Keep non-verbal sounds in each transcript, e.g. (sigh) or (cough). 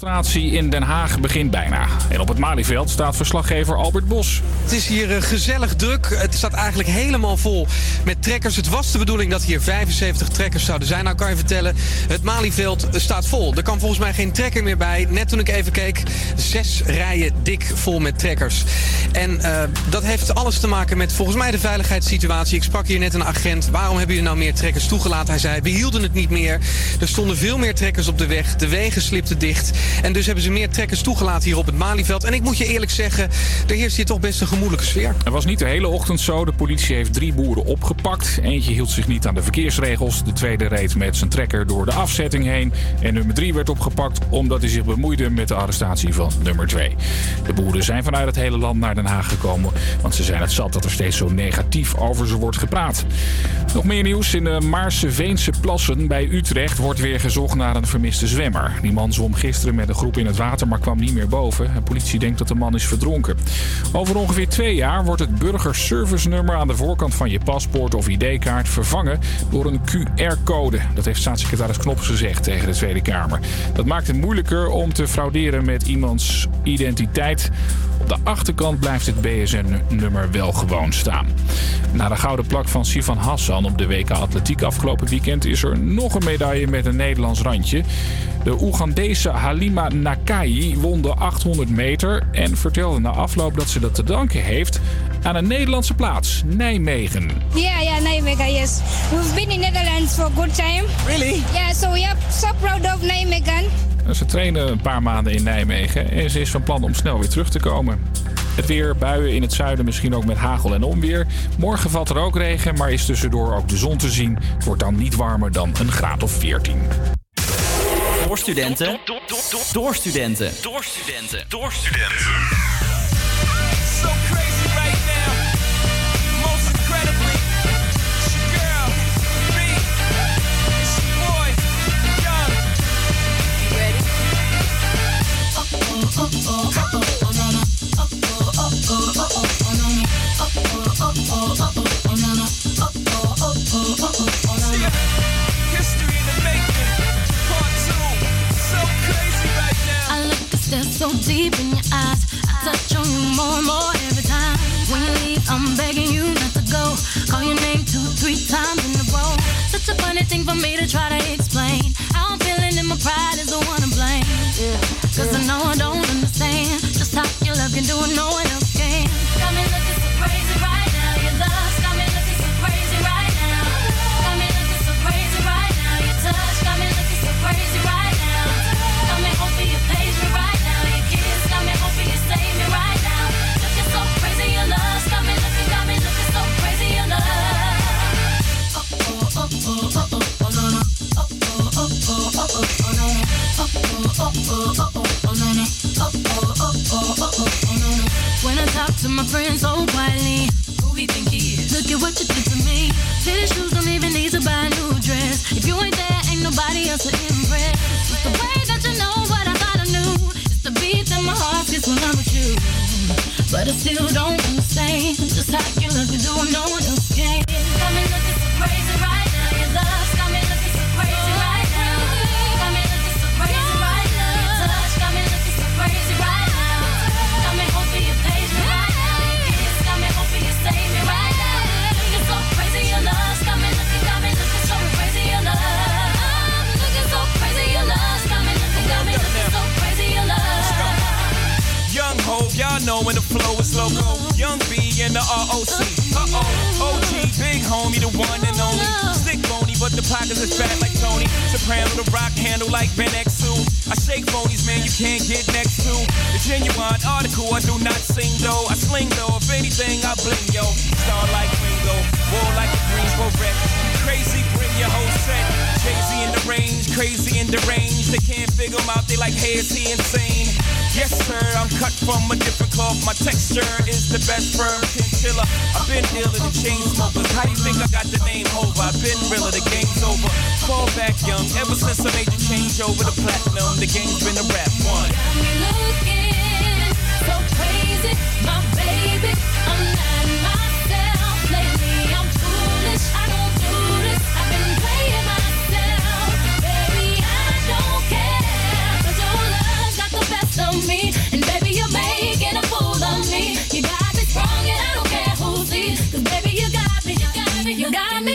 demonstratie in Den Haag begint bijna. En op het Malieveld staat verslaggever Albert Bos. Het is hier eh, gezellig druk. Het staat eigenlijk helemaal vol met trekkers. Het was de bedoeling dat hier 75 trekkers zouden zijn. Nou kan je vertellen, het Malieveld staat vol. Er kan volgens mij geen trekker meer bij. Net toen ik even keek, zes rijen dik vol met trekkers. En uh, dat heeft alles te maken met volgens mij de veiligheidssituatie. Ik sprak hier net een agent. Waarom hebben jullie nou meer trekkers toegelaten? Hij zei, we hielden het niet meer. Er stonden veel meer trekkers op de weg. De wegen slipten dicht. En dus hebben ze meer trekkers toegelaten hier op het Malieveld. En ik moet je eerlijk zeggen, er heerst hier toch best een gemoedelijke sfeer. Het was niet de hele ochtend zo. De politie heeft drie boeren opgepakt. Eentje hield zich niet aan de verkeersregels. De tweede reed met zijn trekker door de afzetting heen. En nummer drie werd opgepakt omdat hij zich bemoeide met de arrestatie van nummer twee. De boeren zijn vanuit het hele land naar Den Haag gekomen. Want ze zijn het zat dat er steeds zo negatief over ze wordt gepraat. Nog meer nieuws. In de Maarse Veense plassen bij Utrecht wordt weer gezocht naar een vermiste zwemmer. Die man zwom gisteren met een groep in het water, maar kwam niet meer boven. De politie denkt dat de man is verdronken. Over ongeveer twee jaar wordt het burgerservice-nummer aan de voorkant van je paspoort of ID-kaart vervangen door een QR-code. Dat heeft staatssecretaris Knops gezegd tegen de Tweede Kamer. Dat maakt het moeilijker om te frauderen met iemands identiteit. Op de achterkant blijft het BSN-nummer wel gewoon staan. Na de gouden plak van Sivan Hassan op de WK Atletiek afgelopen weekend is er nog een medaille met een Nederlands randje. De Oegandese Halima Nakai won de 800 meter en vertelde na afloop dat ze dat te danken heeft aan een Nederlandse plaats, Nijmegen. Ja, yeah, yeah, Nijmegen, yes. We've been in Netherlands for a good time. Really? Yeah, so we are so proud of Nijmegen. Ze trainen een paar maanden in Nijmegen en ze is van plan om snel weer terug te komen. Het weer, buien in het zuiden, misschien ook met hagel en onweer. Morgen valt er ook regen, maar is tussendoor ook de zon te zien. Wordt dan niet warmer dan een graad of 14. Door studenten. Door studenten. Door studenten. Door studenten. Deep in your eyes. I touch on you more and more every time. When you leave, I'm begging you not to go. Call your name two, three times in a row. Such a funny thing for me to try to explain. How I'm feeling and my pride is the one to blame. Cause I know I don't understand just how your love can do it, no one else can. Got me to my friends so quietly, who we think he is? Look at what you did to me. Fitted shoes don't even need to buy a new dress. If you ain't there, ain't nobody else to impress. It's the way that you know what I thought I knew. It's the beat that my heart gets when I'm with you. But I still don't understand just how you look and do what no loco. Young B and the ROC. Uh oh, OG, big homie, the one and only. Stick bony, but the pockets is fat like Tony. Soprano, the rock handle like Ben X2. I shake phonies, man, you can't get next to. The genuine article, I do not sing though. I sling though, if anything, I bling yo. Star like Ringo, war like a Greensboro wreck. Crazy, bring your whole set. Jay-Z in the range, crazy in the range. They can't figure him out, they like, hey, is he insane? Yes, sir, I'm cut from a different cloth. My texture is the best firm chinchilla. I've been dealing the chain smokers. How do you think I got the name over? I've been realer, the game's over. Fall back young, ever since I made the change over to platinum, the game's been a rap one. Got me looking so crazy, my baby. I'm not myself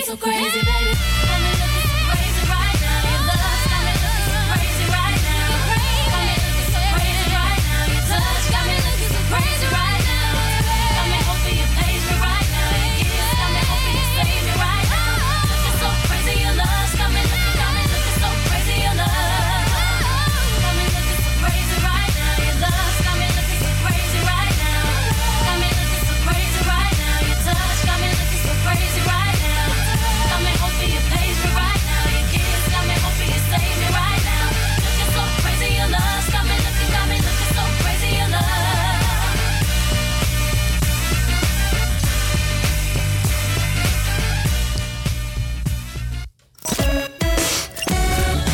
So crazy.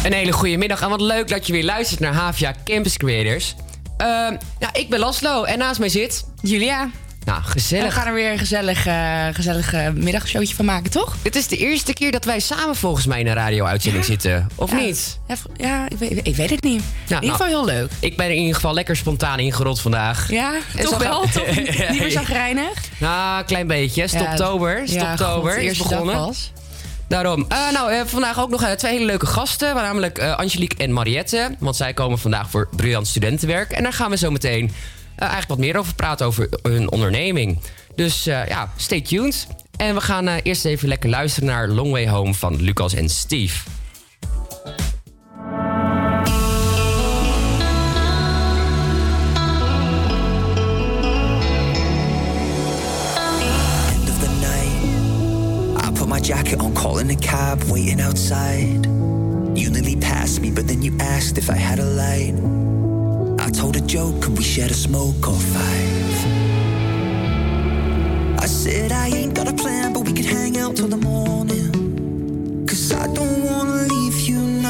Een hele goede middag en wat leuk dat je weer luistert naar Havia Campus Creators. Uh, nou, ik ben Laslo en naast mij zit... Julia. Nou, gezellig. En we gaan er weer een gezellig, uh, gezellig uh, middagshowtje van maken, toch? Het is de eerste keer dat wij samen volgens mij in een radio-uitzending ja. zitten, of ja. niet? Ja, ja ik, weet, ik, weet, het niet. Nou, in ieder geval nou, heel leuk. Ik ben in ieder geval lekker spontaan ingerold vandaag. Ja, en toch wel? toch (laughs) niet, meer zagrijnig? Nou, een klein beetje. Stoptober. Stoptober is begonnen. Daarom. Uh, nou, uh, vandaag ook nog uh, twee hele leuke gasten. Namelijk Angelique en Mariette. Want zij komen vandaag voor briljant studentenwerk. En daar gaan we zo meteen eigenlijk wat meer over praten. Over hun onderneming. Dus ja, stay tuned. En we gaan eerst even lekker luisteren naar Long Way Home van Lucas en Steve. Jacket on, calling a cab, waiting outside. You nearly passed me, but then you asked if I had a light. I told a joke, and we shared a smoke or five. I said I ain't got a plan, but we could hang out till the morning. Cause I don't wanna leave you now.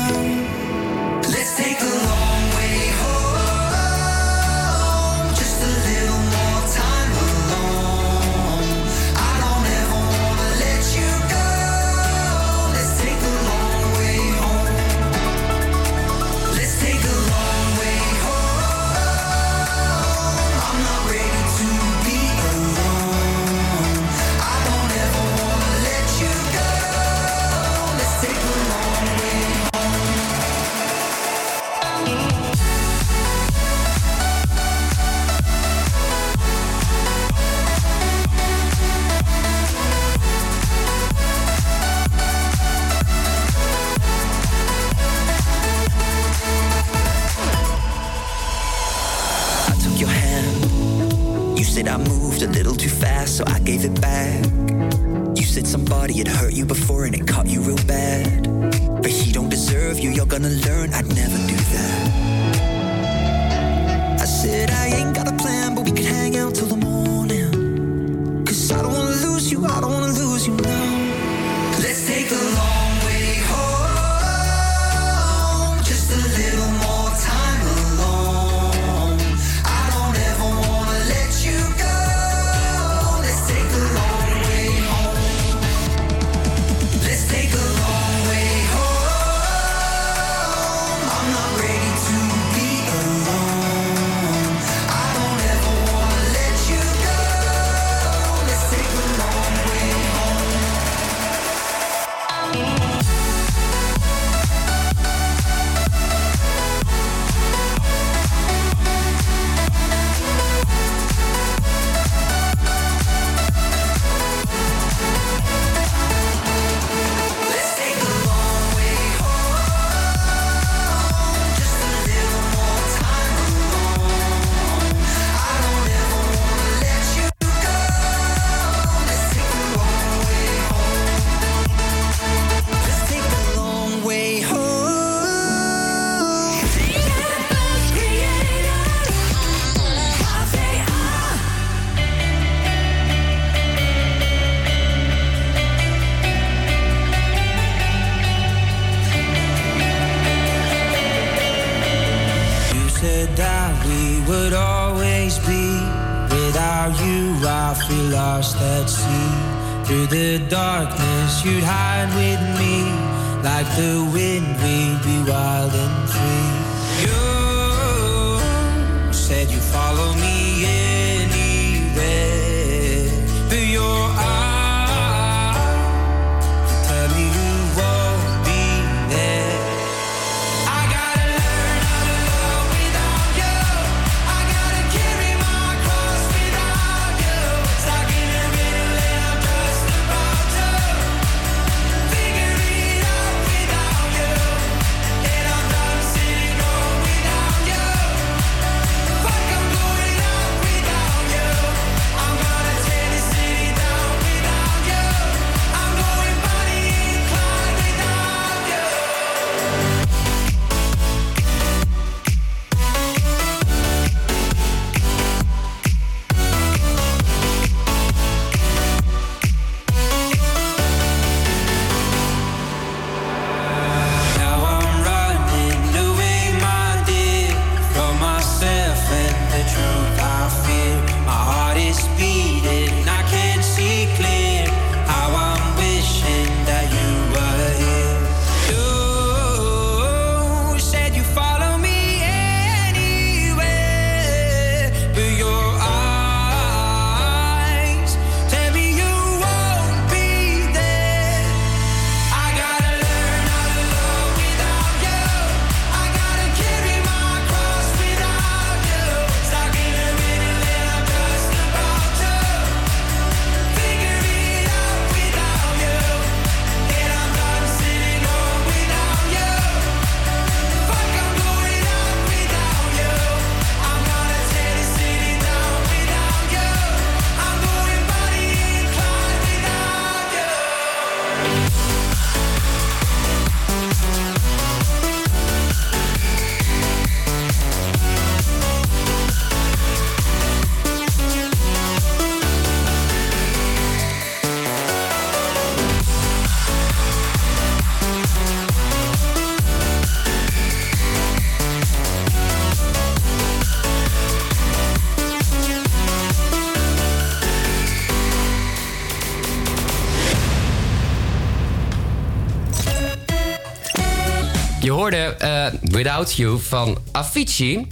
Hoorde eh, Without You van Avicii.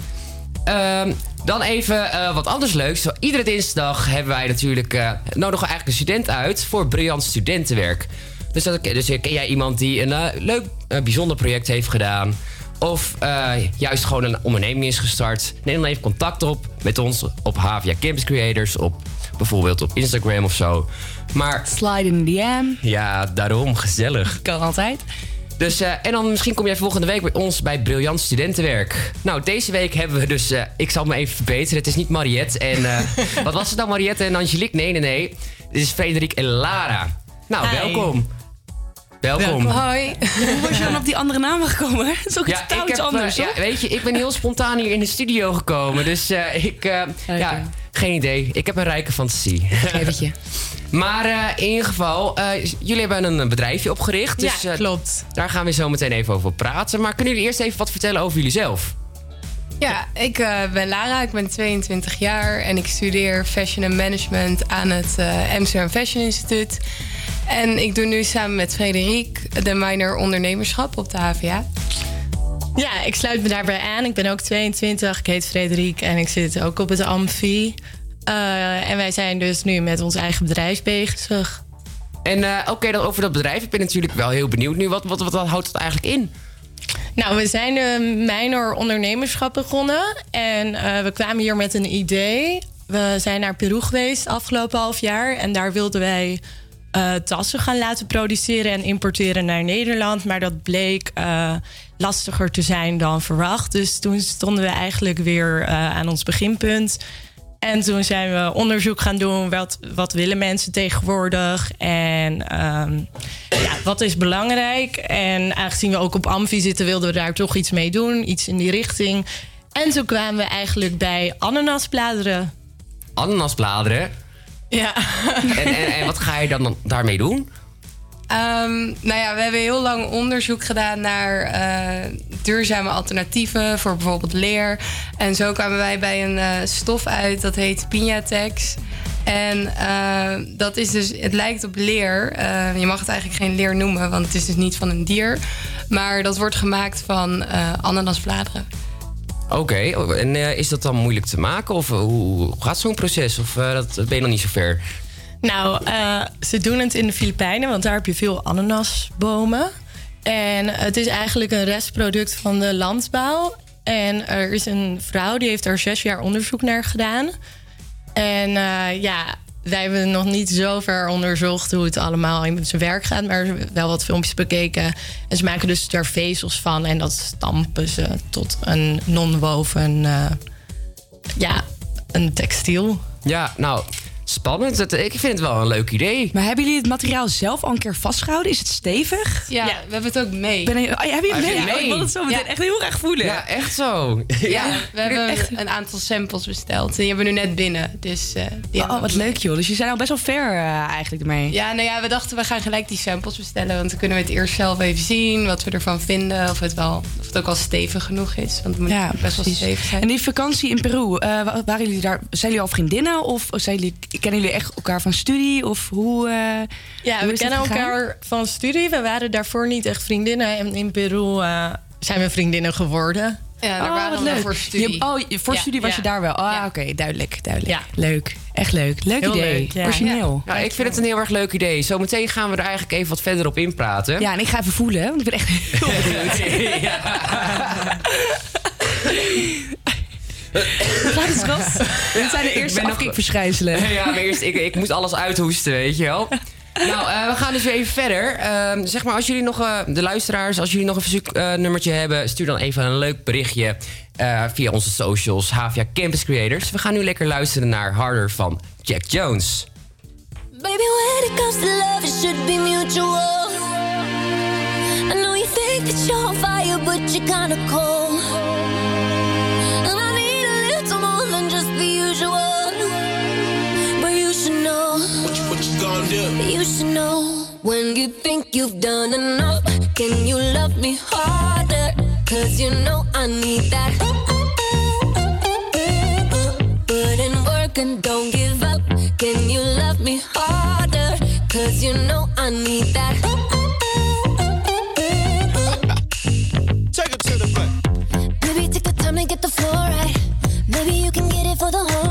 Ehm, dan even eh, wat anders leuks. Iedere dinsdag hebben wij natuurlijk... eh nodigen we eigenlijk een student uit voor briljant studentenwerk. Dus, dat, dus ken jij iemand die een leuk, bijzonder project heeft gedaan... of juist gewoon een onderneming is gestart... neem dan even contact op met ons op Havia Campus Creators... op bijvoorbeeld op Instagram of zo. Maar Slide in the DM. ja, daarom, gezellig. Kan altijd. Dus, eh, en dan misschien kom jij volgende week bij ons bij Briljant Studentenwerk. Nou, deze week hebben we dus... eh, ik zal me even verbeteren. Het is niet Mariette en... eh, (laughs) wat was het nou, Mariette en Angelique? Nee, nee, nee. Dit is Frederik en Lara. Nou, Hi. welkom. Welkom. Hoi. Hoe was je dan op die andere namen gekomen? (laughs) Dat is ook Ja, totaal ik iets anders, ja, weet je, ik ben heel spontaan hier in de studio gekomen. Dus eh, ik, eh, ja, geen idee. Ik heb een rijke fantasie. Eventje. (laughs) Maar eh, in ieder geval, eh, jullie hebben een bedrijfje opgericht. Dus, Ja, klopt. Daar gaan we zo meteen even over praten. Maar kunnen jullie eerst even wat vertellen over jullie zelf? Ja, ik eh, ben Lara, ik ben 22 jaar en ik studeer Fashion and Management aan het eh, Amsterdam Fashion Instituut. En ik doe nu samen met Frederik de minor ondernemerschap op de HVA. Ja, ik sluit me daarbij aan. Ik ben ook 22, ik heet Frederik en ik zit ook op het Amfi. Eh, en wij zijn dus nu met ons eigen bedrijf bezig. En eh, oké, dan over dat bedrijf. Ik ben natuurlijk wel heel benieuwd nu. Wat, wat, wat, houdt het eigenlijk in? Nou, we zijn de minor ondernemerschap begonnen. En eh, we kwamen hier met een idee. We zijn naar Peru geweest afgelopen half jaar. En daar wilden wij tassen gaan laten produceren en importeren naar Nederland. Maar dat bleek lastiger te zijn dan verwacht. Dus toen stonden we eigenlijk weer aan ons beginpunt. En toen zijn we onderzoek gaan doen. Wat, wat willen mensen tegenwoordig? En ehm, ja, wat is belangrijk? En aangezien we ook op Amfi zitten, wilden we daar toch iets mee doen. Iets in die richting. En toen kwamen we eigenlijk bij ananasbladeren. Ananasbladeren. Ja. En, en, en wat ga je dan daarmee doen? Ehm, nou ja, we hebben heel lang onderzoek gedaan naar eh, duurzame alternatieven voor bijvoorbeeld leer. En zo kwamen wij bij een eh, stof uit dat heet Pinatex. En eh, dat is dus, het lijkt op leer. Je mag het eigenlijk geen leer noemen, want het is dus niet van een dier. Maar dat wordt gemaakt van ananasbladeren. Oké, en is dat dan moeilijk te maken? Of hoe, gaat zo'n proces? Of dat ben je nog niet zo ver? Nou, eh, ze doen het in de Filipijnen, want daar heb je veel ananasbomen. En het is eigenlijk een restproduct van de landbouw. En er is een vrouw die heeft er zes jaar onderzoek naar gedaan. En eh, ja, wij hebben nog niet zo ver onderzocht hoe het allemaal in zijn werk gaat, maar wel wat filmpjes bekeken. En ze maken dus er vezels van en dat stampen ze tot een non-woven, eh, ja, een textiel. Ja, nou, spannend. Ik vind het wel een leuk idee. Maar hebben jullie het materiaal zelf al een keer vastgehouden? Is het stevig? Ja, we hebben het ook mee. Ben je, oh, heb je het Heb mee? je mee? Oh, ik wil het zo meteen Ja. echt heel erg voelen. Ja, echt zo. Ja, we hebben een aantal samples besteld. Die hebben we nu net binnen. Dus, eh, die Oh, wat leuk joh. Dus je zijn al best wel ver eh, eigenlijk ermee. Ja, nou ja, we dachten we gaan gelijk die samples bestellen. Want dan kunnen we het eerst zelf even zien. Wat we ervan vinden. Of het, wel, of het ook al stevig genoeg is. Want het moet Ja, best wel stevig zijn. En die vakantie in Peru, eh, wa- waren jullie daar, zijn jullie al vriendinnen? Of zijn jullie, kennen jullie echt elkaar van studie? Of hoe, eh, Ja, hoe we kennen elkaar van studie. We waren daarvoor niet echt vriendinnen. En in Peru eh, zijn we vriendinnen geworden. Ja, daar Oh, waren wat we voor studie. Je- oh, je- voor Ja, studie was ja. je daar wel. Ah, oké, duidelijk, duidelijk. Ja. Leuk, echt leuk. Leuk Heel idee, leuk, ja. origineel. Nou, ik vind het een heel erg leuk idee. Zometeen gaan we er eigenlijk even wat verder op inpraten. Ja, en ik ga even voelen, want ik ben echt heel (laughs) benieuwd. (laughs) (laughs) Het, schat? Dit zijn de ik eerste nog- afkikverschijnselen. (laughs) Ja, maar eerst, ik, ik moest alles uithoesten, weet je wel. Nou, eh, we gaan dus weer even verder. Ehm, zeg maar, als jullie nog, eh, de luisteraars, als jullie nog een verzoeknummertje hebben, stuur dan even een leuk berichtje eh, via onze socials, Havia Campus Creators. We gaan nu lekker luisteren naar Harder van Jack Jones. Baby, when it comes to love, it should be mutual. I know you think that you're on fire, but you're kinda cold. usual. But you should know. What you, what you gonna do? You should know. When you think you've done enough, can you love me harder? Cause you know I need that. Put in work and don't give up. Can you love me harder? Cause you know I need that. Take it to the front. Maybe take the time to get the floor right. Maybe you can get it for the whole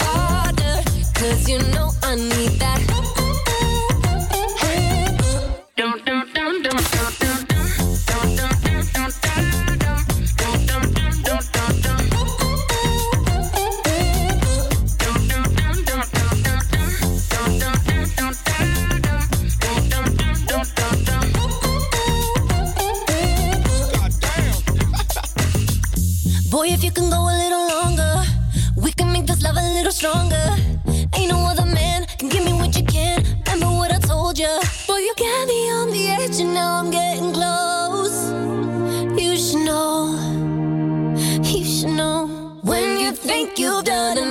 Cause you know I need that. Dum, dum, dum, dum, dum, dum. Boy, if you can go a little longer, we can make this love a little stronger. Ain't no other man can give me what you can. Remember what I told you. Boy, you got me on the edge, and now I'm getting close. You should know. You should know. When you think you've done enough.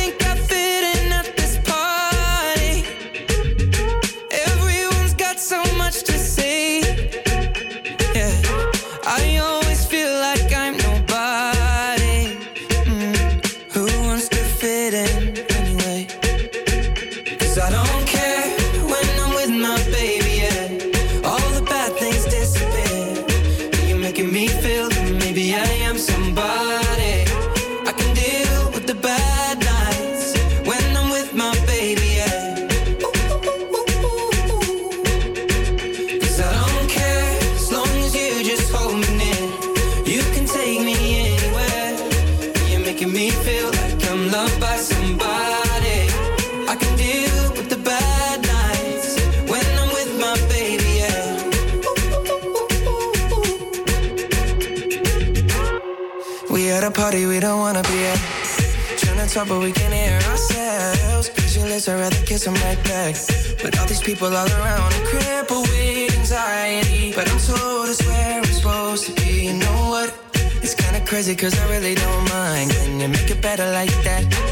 talk, but we can hear ourselves. Pictureless, I'd rather kiss them right back. But all these people all around, I'm with anxiety. But I'm told it's where we're supposed to be. You know what? It's kinda crazy, cause I really don't mind. Can you make it better like that?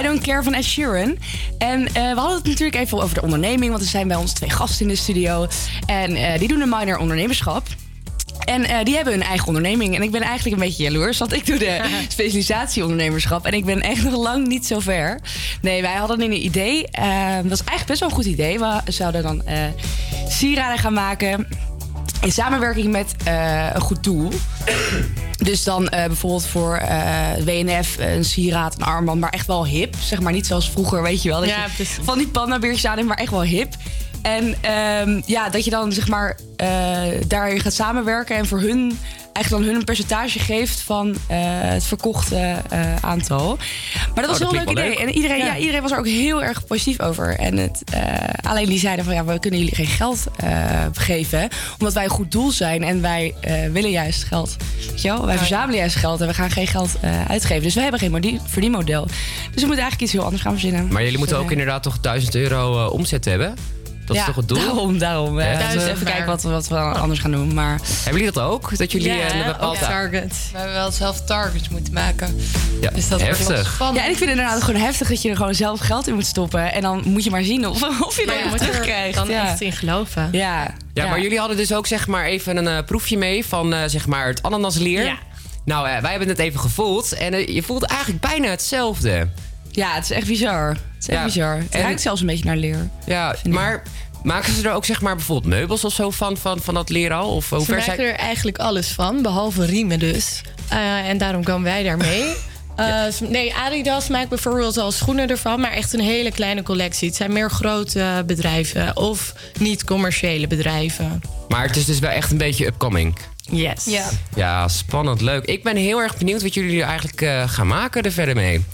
I Don't Care van Ed Sheeran. En eh, we hadden het natuurlijk even over de onderneming, want er zijn bij ons twee gasten in de studio. En eh, die doen een minor ondernemerschap. En eh, die hebben hun eigen onderneming. En ik ben eigenlijk een beetje jaloers, want ik doe de (laughs) specialisatie ondernemerschap. En ik ben echt nog lang niet zo ver. Nee, wij hadden een idee. dat was eigenlijk best wel een goed idee. We zouden dan sieraden gaan maken in samenwerking met een goed doel. Dus dan eh, bijvoorbeeld voor eh, WNF een sieraad, een armband, maar echt wel hip. Zeg maar niet zoals vroeger, weet je wel. Dat Ja, je van die pandabeertjes aan hebt, maar echt wel hip. En ehm, ja, dat je dan zeg maar eh daarin gaat samenwerken en voor hun eigenlijk dan hun een percentage geeft van eh, het verkochte eh, aantal. Maar dat was Oh, dat een heel leuk idee. leuk. En iedereen, ja. Ja. iedereen was er ook heel erg positief over. En het, eh, alleen die zeiden van ja, we kunnen jullie geen geld geven. Omdat wij een goed doel zijn en wij willen juist geld. Weet je wel? Wij verzamelen juist geld en we gaan geen geld uitgeven. Dus we hebben geen verdienmodel. Dus we moeten eigenlijk iets heel anders gaan verzinnen. Maar jullie moeten Dus, ook eh, inderdaad toch 1000 euro omzet hebben? Dat ja, is toch het doel? Daarom, daarom. Ja, dat even kijken wat, we- wat we anders gaan doen. Maar Hebben jullie dat ook? Dat jullie eh, een bepaald... target. We hebben wel zelf targets moeten maken. Ja, Dus dat heftig. spannend. Ja, en ik vind het inderdaad gewoon heftig dat je er gewoon zelf geld in moet stoppen. En dan moet je maar zien of, (laughs) of je er terugkrijgt. dan ja. echt in geloven. Ja. Ja, maar jullie hadden dus ook zeg maar even een eh, proefje mee van eh, zeg maar het ananasleer. Ja. Nou, wij hebben het even gevoeld en je voelt eigenlijk bijna hetzelfde. Ja, het is echt bizar. Het is echt Ja. bizar. Het En- ruikt zelfs een beetje naar leer. Ja, maar maken ze er ook zeg maar bijvoorbeeld meubels of zo van, van, van dat leer al? Of hoe Ze ver maken zijn... er eigenlijk alles van, behalve riemen dus. Eh, en daarom komen wij daarmee. (laughs) Eh, nee, Adidas maakt bijvoorbeeld al schoenen ervan, maar echt een hele kleine collectie. Het zijn meer grote bedrijven of niet-commerciële bedrijven. Maar het is dus wel echt een beetje upcoming. Yes. Ja. Ja, spannend, leuk. Ik ben heel erg benieuwd wat jullie er eigenlijk eh, gaan maken er verder mee.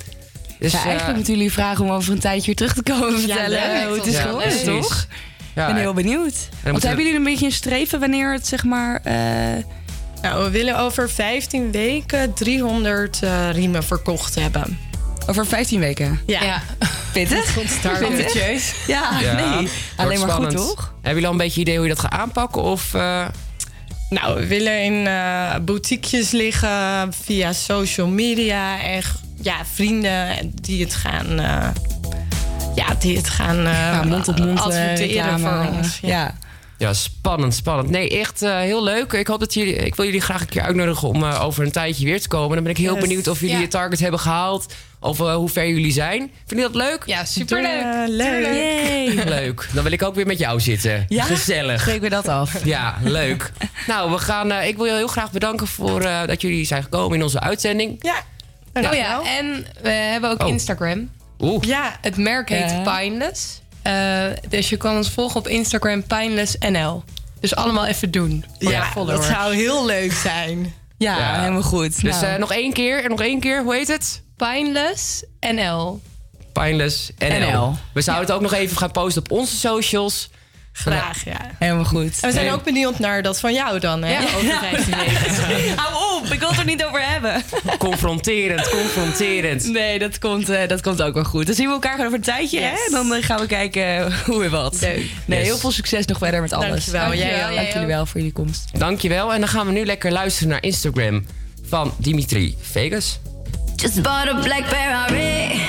Dus, ja, eigenlijk moeten jullie vragen om over een tijdje weer terug te komen vertellen leuk. hoe het is Ja, geworden, precies. toch? Ja, Ik ben heel benieuwd. Want hebben jullie een beetje een streven wanneer het zeg maar... eh, Nou, we willen over 15 weken 300 eh, riemen verkocht hebben. over 15 weken? Ja. Ja. Pittig? (laughs) Pittig? Ja, ja, nee. wordt Alleen maar spannend. goed, toch? Hebben jullie al een beetje idee hoe je dat gaat aanpakken? Of, eh, Nou, we willen in eh boutiquejes liggen via social media. En g- ja, vrienden die het gaan... eh, ja, die het gaan eh, Ja, mond-op-mond, eh, adverteren voor ons. Ja. Ja, spannend, spannend. Nee, echt eh, heel leuk. Ik hoop dat jullie. Ik wil jullie graag een keer uitnodigen om eh, over een tijdje weer te komen. Dan ben ik heel Yes. benieuwd of jullie Ja. je target hebben gehaald. Of hoe ver jullie zijn. Vinden jullie dat leuk? Ja, superleuk. Leuk. Yay. (laughs) Leuk. Dan wil ik ook weer met jou zitten. Ja? Gezellig. Spreken we dat af. Ja, leuk. nou, we gaan. eh, ik wil je heel graag bedanken voor eh, dat jullie zijn gekomen in onze uitzending. Ja. Oh ja, en we hebben ook Oh. Instagram. Oeh. Ja, het merk heet Ja. Pineless. Eh, dus je kan ons volgen op Instagram PinelessNL. Dus allemaal even doen. Voor Ja, de dat zou heel leuk zijn. Ja, Ja. helemaal goed. Dus Nou. eh, nog één keer en nog één keer. Hoe heet het? PinelessNL. Pineless NL. NL. We zouden het ook nog even gaan posten op onze socials. Graag, ja. Helemaal goed. En we zijn ook benieuwd naar dat van jou dan, hè? Ja. Over (laughs) 15 weken. Hou op, ik wil het er niet over hebben. Confronterend, confronterend. Nee, dat komt, eh, dat komt ook wel goed. Dan zien we elkaar gewoon over een tijdje, hè? Dan eh, gaan we kijken hoe en wat. Leuk. Nee, Yes. heel veel succes nog verder met alles. Dankjewel. Dankjewel, Jij Dank jullie wel voor jullie komst. Dankjewel. En dan gaan we nu lekker luisteren naar Instagram van Dimitri Vegas. Just bought a black Ferrari.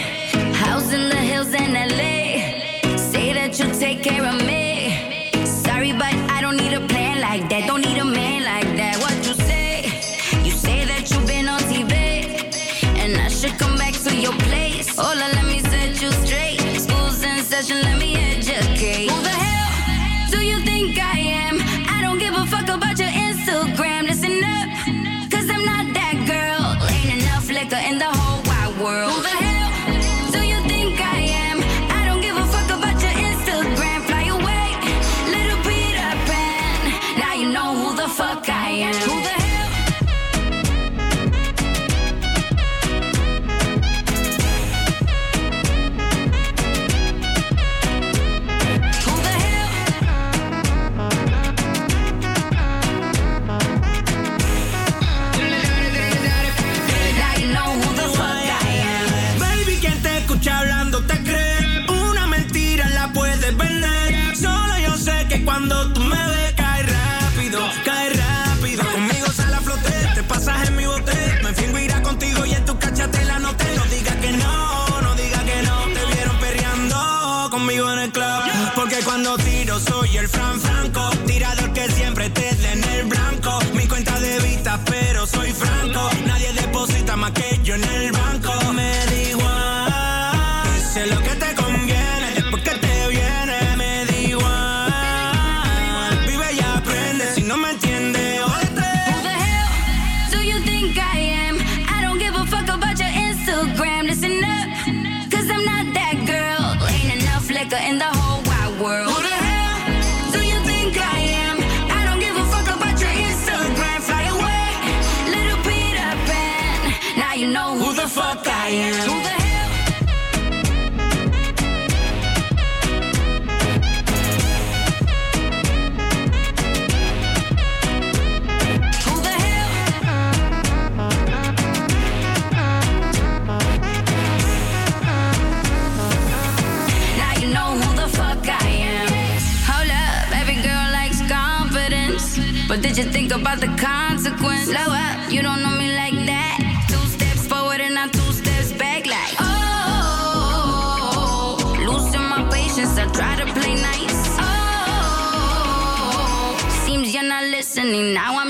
House in the hills in LA. Say that you'll take care of me. think about the consequence. Slow up, you don't know me like that. Two steps forward and I'm two steps back, like oh. Losing my patience, I try to play nice. Oh, seems you're not listening. Now I'm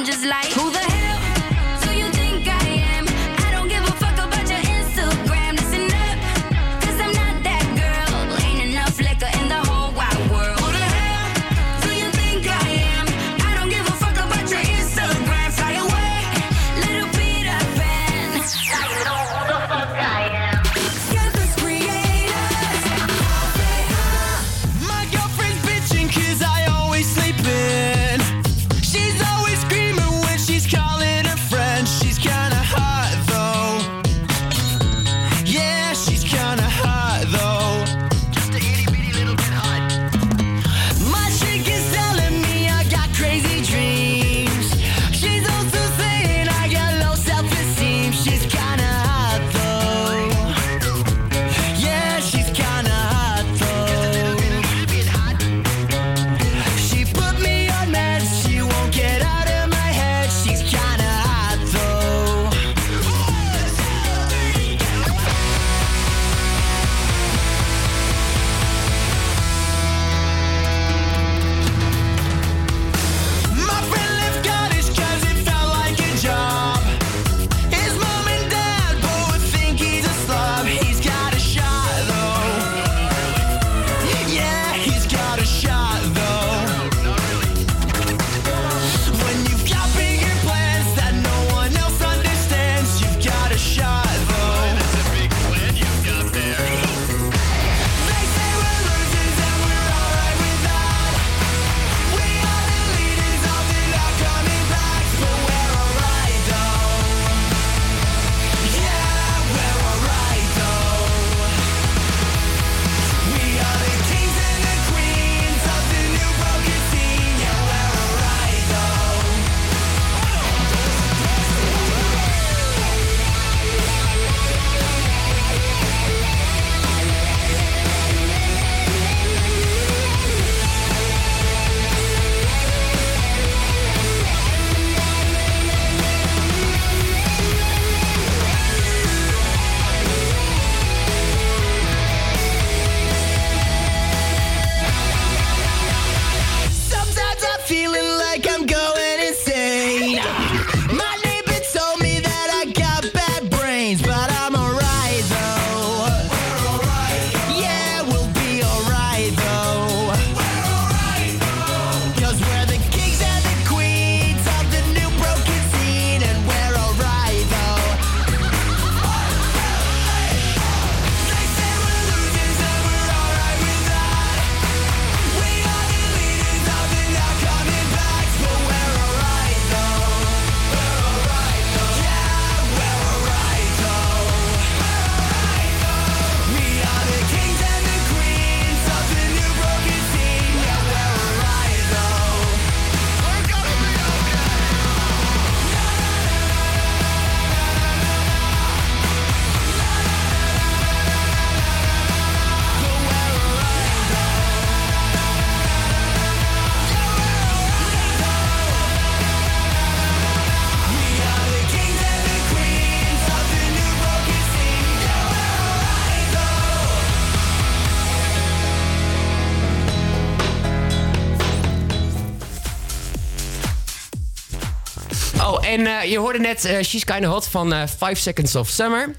je hoorde net eh, She's Kinda Hot van eh 5 Seconds of Summer.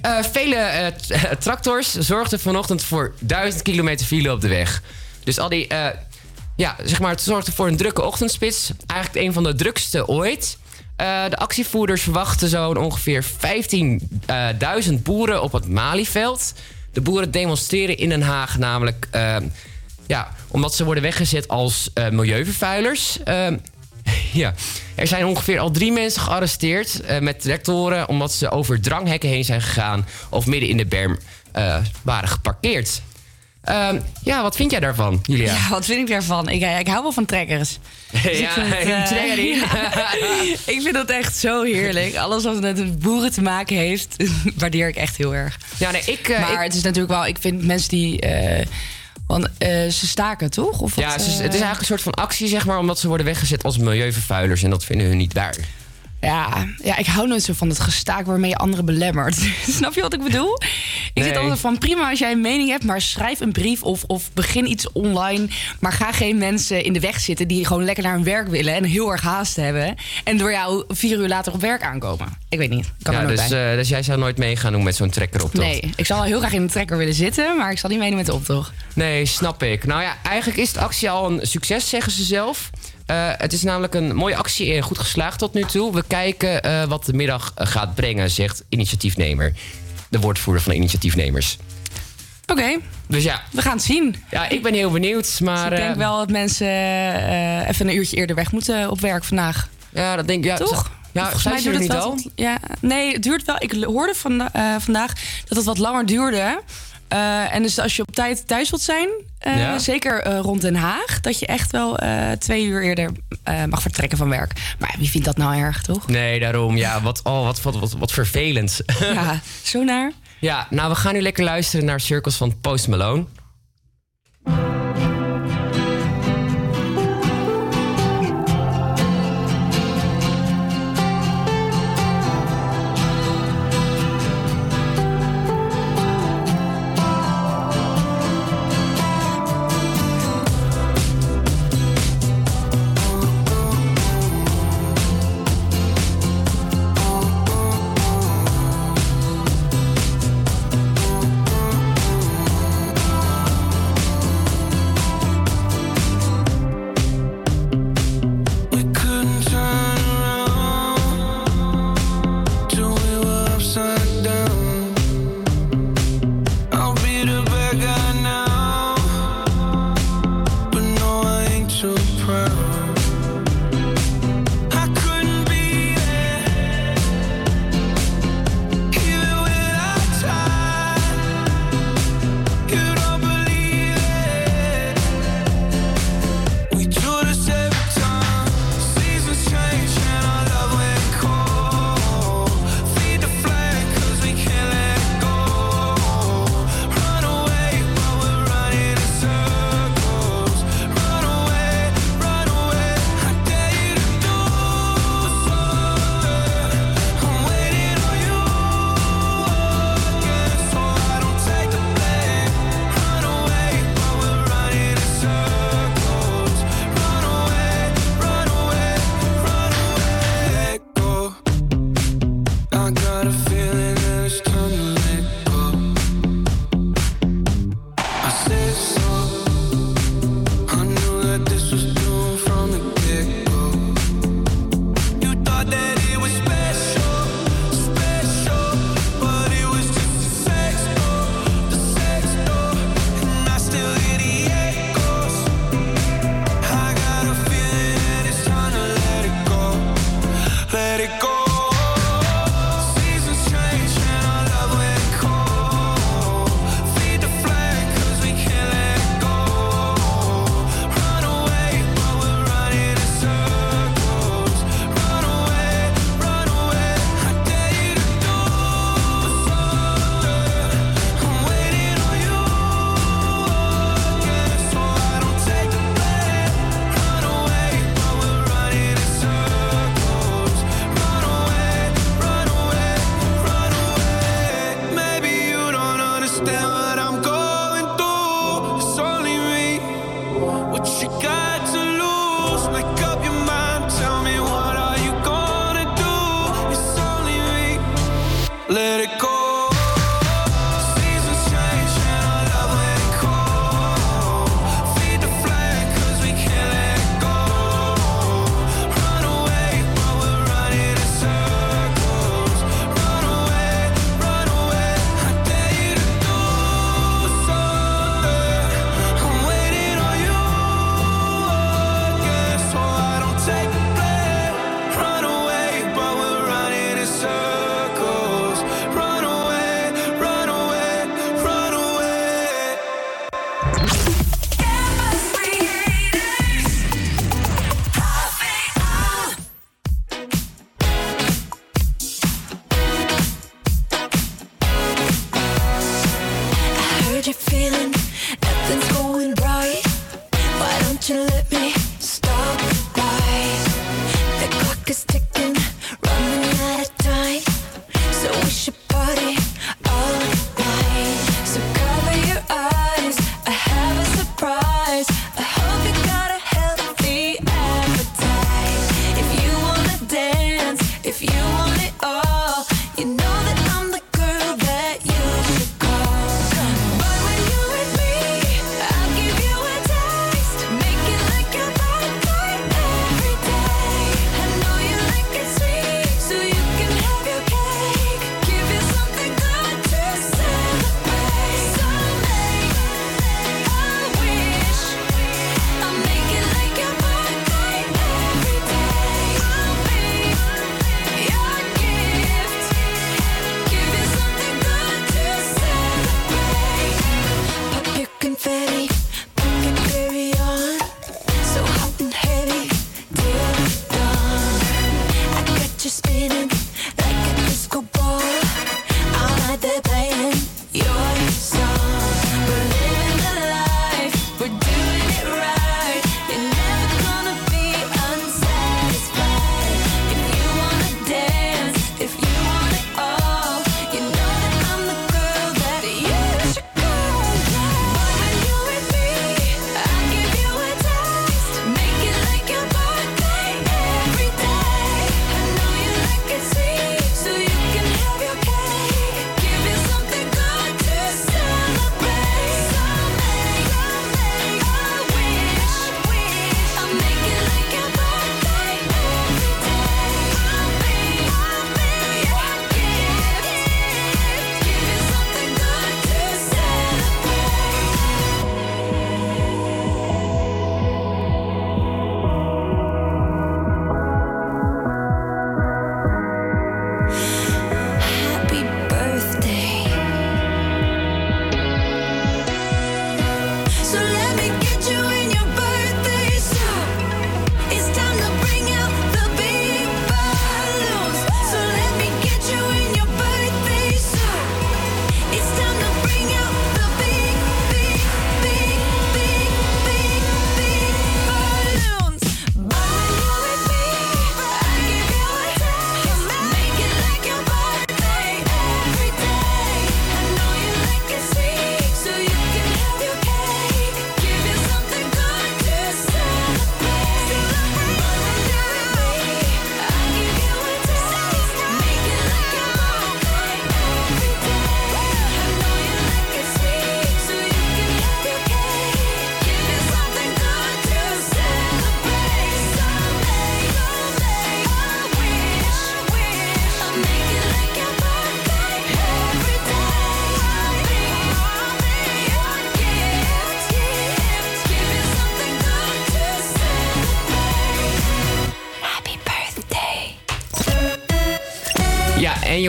Eh, vele eh, eh, tractors zorgden vanochtend voor 1000 kilometer file op de weg. Dus al die, eh, ja, zeg maar, het zorgde voor een drukke ochtendspits. Eigenlijk een van de drukste ooit. Eh, de actievoerders verwachten zo'n ongeveer 15.000 boeren op het Malieveld. De boeren demonstreren in Den Haag namelijk... eh, ja, omdat ze worden weggezet als eh, milieuvervuilers. (laughs) Ja, er zijn ongeveer al drie mensen gearresteerd eh, met tractoren... omdat ze over dranghekken heen zijn gegaan... of midden in de berm eh, waren geparkeerd. Ehm, ja, wat vind jij daarvan, Julia? Ja, wat vind ik daarvan? Ik, ik hou wel van trekkers. (laughs) Dus ik Ja, vind het, eh, trekker. (laughs) ik vind dat echt zo heerlijk. Alles wat met boeren te maken heeft, waardeer ik echt heel erg. Ja, nee, ik... eh, maar ik- het is natuurlijk wel... Ik vind mensen die... want eh, ze staken, toch? Of Ja, wat, het is, eh, het is eigenlijk een soort van actie, zeg maar... omdat ze worden weggezet als milieuvervuilers... en dat vinden hun niet waar. Ja, ja, ik hou nooit zo van het gestaak waarmee je anderen belemmert. (laughs) Snap je wat ik bedoel? Ik zit altijd van prima als jij een mening hebt, maar schrijf een brief of, of begin iets online. Maar ga geen mensen in de weg zitten die gewoon lekker naar hun werk willen en heel erg haast hebben. En door jou vier uur later op werk aankomen. Ik weet niet. Kan ja, er nooit dus, bij. eh, dus jij zou nooit meegaan doen met zo'n trekker op nee, ik zal wel heel graag in de trekker willen zitten, maar ik zal niet meedoen met de optocht. Nee, snap ik. Nou ja, eigenlijk is de actie al een succes, zeggen ze zelf. Eh, het is namelijk een mooie actie en goed geslaagd tot nu toe. We kijken eh, wat de middag eh, gaat brengen, zegt initiatiefnemer. De woordvoerder van de initiatiefnemers. Oké, Dus ja. we gaan het zien. Ja, ik ben heel benieuwd, maar... ik denk wel dat mensen even een uurtje eerder weg moeten op werk vandaag. Ja, dat denk ik. Ja, Toch? Ja, Volgens mij duurt niet het al? wel tot- ja, nee, het duurt wel. Ik hoorde van, vandaag dat het wat langer duurde. Eh, en dus als je op tijd thuis wilt zijn, eh, Ja. zeker eh, rond Den Haag, dat je echt wel twee uur eerder mag vertrekken van werk. Maar wie vindt dat nou erg, toch? Nee, daarom. Ja, wat, oh, wat, wat, wat, wat vervelend. (laughs) Ja, zo naar. Ja, nou, we gaan nu lekker luisteren naar Circles van Post Malone.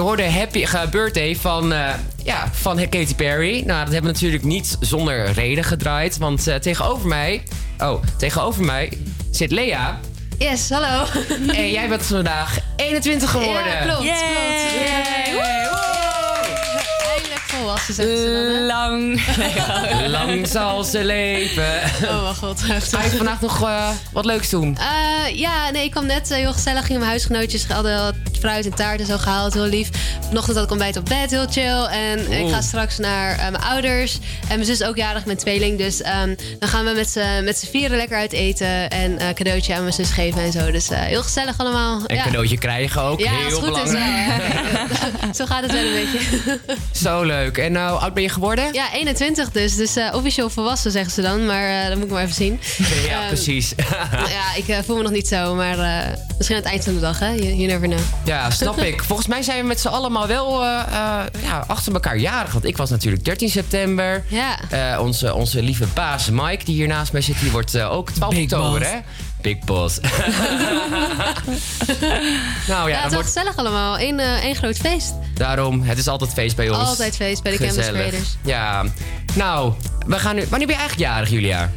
Hoorde Happy Birthday van, uh, ja, van Katy Perry. Nou, dat hebben we natuurlijk niet zonder reden gedraaid. Want uh, tegenover mij... Oh, tegenover mij zit Lea. Yes, hallo. En jij bent vandaag 21 geworden. Ja, klopt. Yay. klopt. Eindelijk volwassen, zeggen ze dan, hè? Lang. (laughs) Lang zal ze leven. Oh mijn god. Ga je vandaag nog uh, wat leuks doen? Uh, ja, nee, ik kwam net uh, heel gezellig. Ging mijn huisgenootjes. Hadden wat fruit en taart en zo gehaald. Heel lief. Vanochtend had ik ontbijt op bed. Heel chill. En ik ga straks naar mijn ouders. En mijn zus is ook jarig met tweeling. Dus um, dan gaan we met z'n vieren lekker uit eten. En een cadeautje aan mijn zus geven en zo. Dus heel gezellig allemaal. Een ja. cadeautje krijgen ook. Ja, heel goed belangrijk. Is, (laughs) zo gaat het wel een beetje. (laughs) zo leuk. En nou, oud ben je geworden? Ja, 21 dus. Dus uh, officieel volwassen zeggen ze dan. Maar uh, dat moet ik maar even zien. (laughs) Ja, um, precies. ja, ik uh, voel me nog niet zo. Maar misschien aan het eind van de dag, hè? You, you never know. Ja, snap ik. Volgens mij zijn we met z'n allemaal wel ja, achter elkaar jarig. Want ik was natuurlijk 13 september. Ja. onze, onze lieve baas Mike, die hier naast mij zit, die wordt ook 12 Big oktober, boss. hè? Big Boss. (laughs) nou ja, ja het is wordt... gezellig allemaal. Eén uh, groot feest. Daarom, het is altijd feest bij ons. Altijd feest bij de Campus Creators. Ja, nou, we gaan nu... Wanneer ben je eigenlijk jarig, Julia?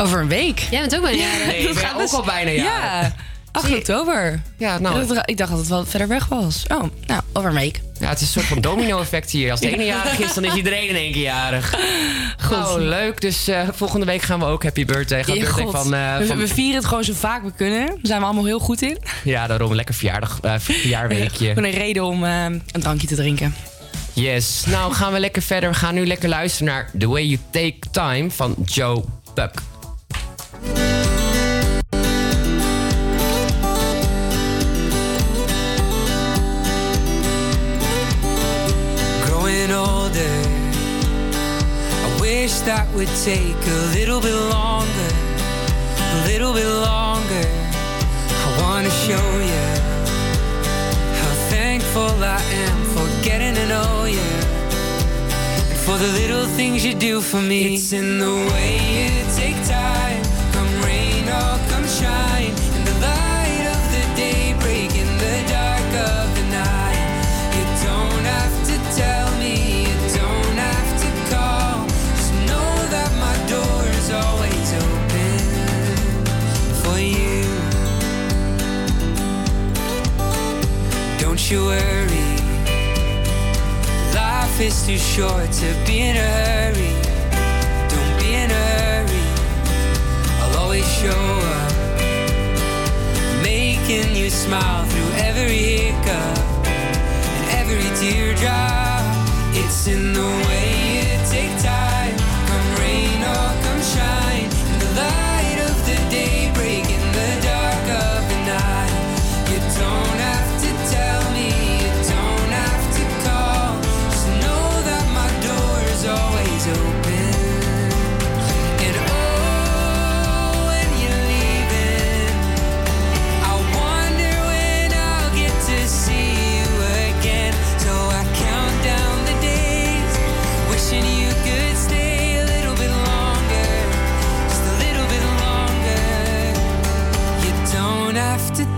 Over een week. Jij bent ook bijna jarig. Nee, ik ben ook al bijna jarig. Ja, 8 oktober. Ja, nou. Ik dacht dat het wel verder weg was. Oh, nou, over een week. Ja, het is een soort van domino-effect hier. Als de ene jarig is, dan is iedereen in één keer jarig. (laughs) Nou, leuk. Dus uh, volgende week gaan we ook Happy Birthday. Gaan ja, birthday God. van, uh, we, van... we, vieren het gewoon zo vaak we kunnen. Daar zijn we allemaal heel goed in. Ja, daarom. Lekker verjaardag, uh, verjaarweekje. Gewoon een reden om een drankje te drinken. Yes. Nou, gaan we lekker verder. We gaan nu lekker luisteren naar The Way You Take Time van Joe Buck. Wish that would take a little bit longer, a little bit longer. I wanna show you how thankful I am for getting to know you. And for the little things you do for me. It's in the way you take time, Worry, life is too short to be in a hurry. Don't be in a hurry, I'll always show up, making you smile through every hiccup and every teardrop. It's in the way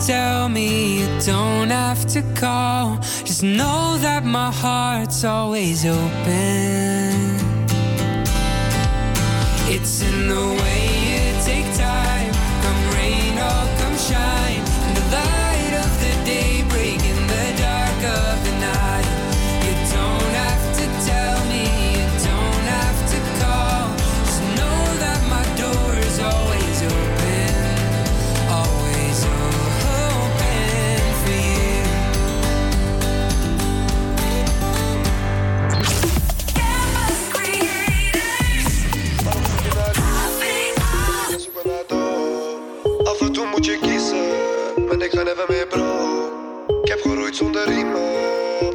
tell me, you don't have to call. Just know that my heart's always open. Ga never meer bro. Ik heb geroeid zonder riemen,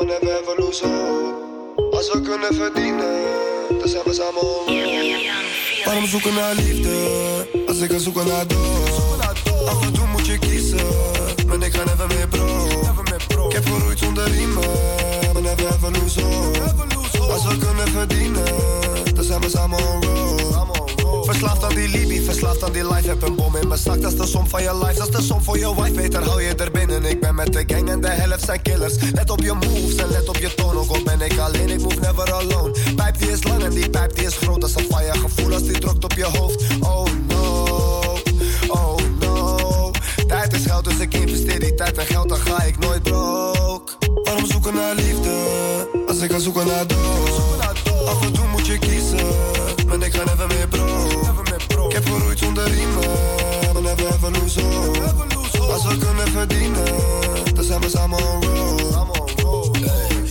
never ever lose hope. Als we kunnen verdienen, dan zijn we samen on Waarom zoeken naar liefde, als ik kan zoeken naar dood? Af en toe moet je kiezen, maar ik ga never meer bro. Ik heb geroeid zonder riemen, never ever lose hope. Als we kunnen verdienen, dan zijn we samen road. Verslaafd aan die Libi, verslaafd aan die life. Heb een bom in mijn zak, dat is de som van je life. Dat is de som voor je wife, beter hou je er binnen. Ik ben met de gang en de helft zijn killers. Let op je moves en let op je toon. Ook al ben ik alleen, ik move never alone. Pijp die is lang en die pijp die is groot. Dat is een fire gevoel als die drukt op je hoofd. Oh no, oh no. Tijd is geld, dus ik investeer die tijd en geld, dan ga ik nooit broke. Waarom zoeken naar liefde, als ik ga zoeken naar dood? Af en toe moet je kiezen, maar ik ga never meer broke. Ik heb geroeid zonder riemen, never ever lose hope. Als we kunnen verdienen, dan zijn we samen on road.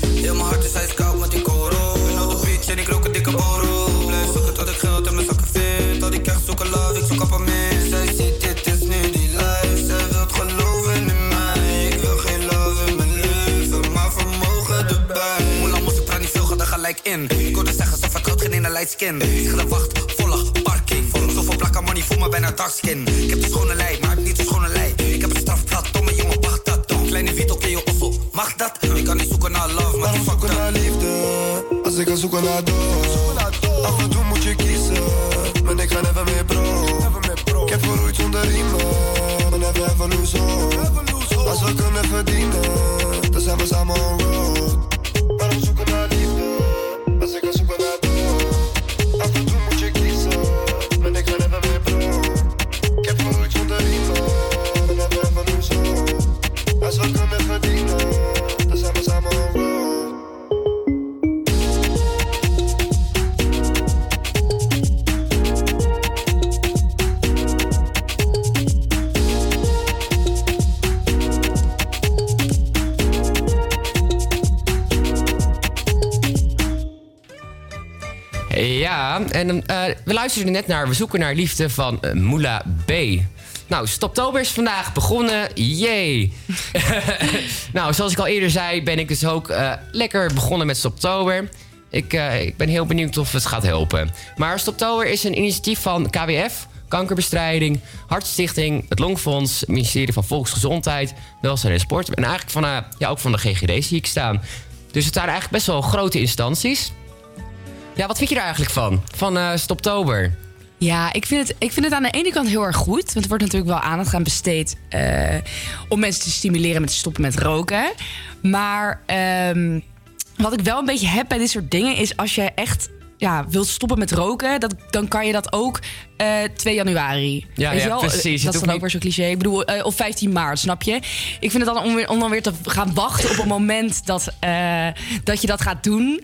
Heel mijn hart is ijskoud met die koro. Ben op de beach en ik rook een dikke borrel. Blijf zoeken tot ik geld in mijn zakken vind. Al die krijgt zoeken love, ik zoek appartement. Zij ziet dit is nu die life. Zij wilt geloven in mij. Ik wil geen love in mijn leven, maar vermogen erbij. Hoe lang moest ik praat niet veel, ga er gelijk in. Ik hoorde zeggen, ze vertrouwt geen een light skin. Ik ga de wacht. Zoveel plakken money, voel me bijna dark skin. Ik heb de schone lei, maar ik niet de schone lei. Ik heb een strafblad, domme jongen, wacht dat. Kleine Vito, ken je ossel, mag dat? Ik kan niet zoeken naar love, maar fuck zoeken naar liefde, als ik ga zoeken naar dood. Af en toe moet je kiezen, maar ik ga never meer broke. Ik heb geroeid zonder riemen, maar never ever lose hope. Als we kunnen verdienen, dan zijn we samen on road. En eh, we luisterden net naar We zoeken naar liefde van uh, Moula B. Nou, Stoptober is vandaag begonnen. Yay! (laughs) nou, zoals ik al eerder zei, ben ik dus ook eh, lekker begonnen met Stoptober. Ik, ik ben heel benieuwd of het gaat helpen. Maar Stoptober is een initiatief van KWF, Kankerbestrijding, Hartstichting, het Longfonds, het ministerie van Volksgezondheid, Welzijn en Sport. En eigenlijk van, ja, ook van de GGD zie ik staan. Dus het zijn eigenlijk best wel grote instanties. Ja, wat vind je daar eigenlijk van? Van eh Stoptober? Ja, ik vind, het, ik vind het aan de ene kant heel erg goed. Want er wordt natuurlijk wel aandacht aan besteed eh, om mensen te stimuleren met stoppen met roken. Maar ehm, wat ik wel een beetje heb bij dit soort dingen is als je echt ja, wilt stoppen met roken, dat, dan kan je dat ook eh 2 januari. Ja, Weet je ja, wel? precies. Dat is dan ook niet- weer zo'n cliché. Ik bedoel, eh, of 15 maart, snap je? Ik vind het dan om, weer, om dan weer te gaan wachten op een moment dat, eh, dat je dat gaat doen.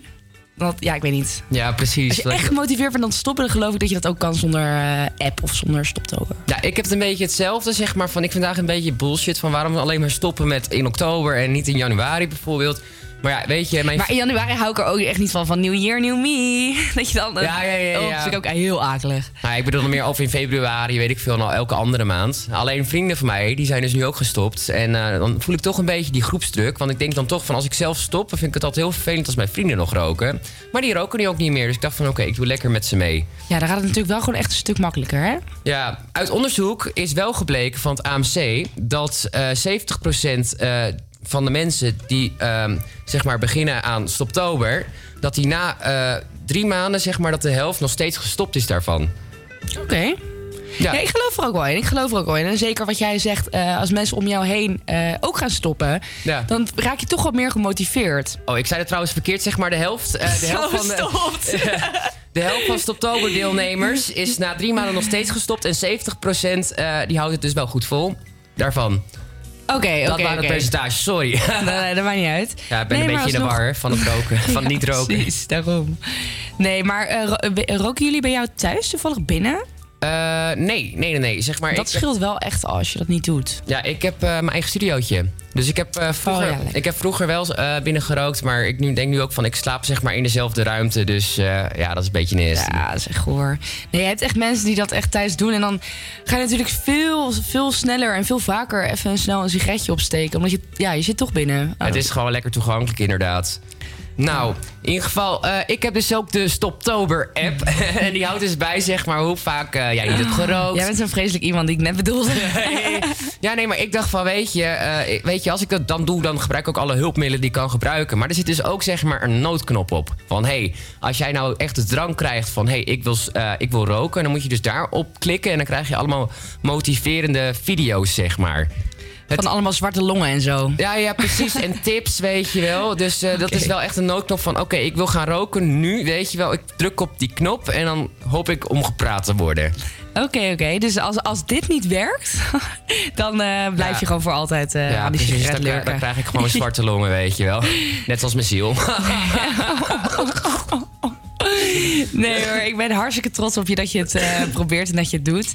Dat, ja, ik weet niet. Ja, precies. Als je echt gemotiveerd bent om te stoppen, dan geloof ik dat je dat ook kan zonder eh, app of zonder stoptober. Ja, ik heb het een beetje hetzelfde, zeg maar. Van, ik vind eigenlijk een beetje bullshit van waarom we alleen maar stoppen met in oktober en niet in januari bijvoorbeeld. Maar ja, weet je, mijn Maar in januari hou ik er ook echt niet van. Van New Year, New Me. (laughs) Dat je dan... eh, Ja, ja, ja, Oh, ja. dat vind ik ook heel akelig. Nou, ik bedoel dan meer of in februari, weet ik veel, nou elke andere maand. Alleen vrienden van mij, die zijn dus nu ook gestopt. En eh, dan voel ik toch een beetje die groepsdruk. Want ik denk dan toch van, als ik zelf stop, dan vind ik het altijd heel vervelend als mijn vrienden nog roken. Maar die roken nu ook niet meer. Dus ik dacht van, oké, ik doe lekker met ze mee. Ja, dan gaat het natuurlijk wel gewoon echt een stuk makkelijker, hè? Ja, uit onderzoek is wel gebleken van het AMC dat eh 70% eh, van de mensen die ehm, zeg maar beginnen aan stoptober, dat die na eh, drie maanden zeg maar dat de helft nog steeds gestopt is daarvan. Oké. Ja. ik geloof er ook wel in. Ik geloof er ook wel in. En zeker wat jij zegt, eh, als mensen om jou heen eh, ook gaan stoppen, Ja. dan raak je toch wat meer gemotiveerd. Oh, ik zei het trouwens verkeerd, zeg maar de helft. de (laughs) helft van de, (laughs) de helft van stoptober deelnemers is na drie maanden nog steeds gestopt en 70% eh, die houdt het dus wel goed vol. Daarvan. Oké, oké. Dat waren oké. percentages, sorry. Nee, dat maakt niet uit. Ja, ik ben Nee, een beetje in de war van het roken, (laughs) van niet roken. Precies, daarom. Nee, maar eh, eh, roken jullie bij jou thuis toevallig binnen? Eh, nee, nee, nee, nee. Zeg maar, dat ik, scheelt wel echt als je dat niet doet. Ja, ik heb eh, mijn eigen studiootje. Dus ik heb, eh, vroeger, Oh, ja, lekker. ik heb vroeger wel binnen gerookt, maar ik nu, denk nu ook van ik slaap zeg maar in dezelfde ruimte. Dus ja, dat is een beetje nasty. Ja, dat is echt goor. Nee, je hebt echt mensen die dat echt thuis doen. En dan ga je natuurlijk veel, veel sneller en veel vaker even snel een sigaretje opsteken. Omdat je, ja, je zit toch binnen. Het is gewoon lekker toegankelijk inderdaad. Nou, in ieder geval, eh, ik heb dus ook de Stoptober-app. (laughs) en die houdt dus bij, zeg maar, hoe vaak eh, jij niet hebt gerookt. Jij bent zo'n vreselijk iemand die ik net bedoelde. (laughs) ja, nee, maar ik dacht van, weet je, eh, weet je, als ik dat dan doe, dan gebruik ik ook alle hulpmiddelen die ik kan gebruiken. Maar er zit dus ook, zeg maar, een noodknop op. Van, hé, hey, als jij nou echt de drang krijgt van, hé, hey, ik, wil, ik wil roken, dan moet je dus daarop klikken. En dan krijg je allemaal motiverende video's, zeg maar. Van allemaal zwarte longen en zo. Ja, ja, precies. En (laughs) tips, weet je wel. Dus eh, dat is wel echt een noodknop van... oké, ik wil gaan roken nu, weet je wel. Ik druk op die knop en dan hoop ik om gepraat te worden. Oké, oké. Dus als, als dit niet werkt, (laughs) dan eh, blijf Ja. je gewoon voor altijd eh, ja, aan die precies. sigaret Dan, krijg- lurken. dan krijg ik gewoon zwarte longen, weet je wel. (laughs) Net zoals mijn ziel. Nee hoor, ik ben hartstikke trots op je dat je het eh, probeert en dat je het doet.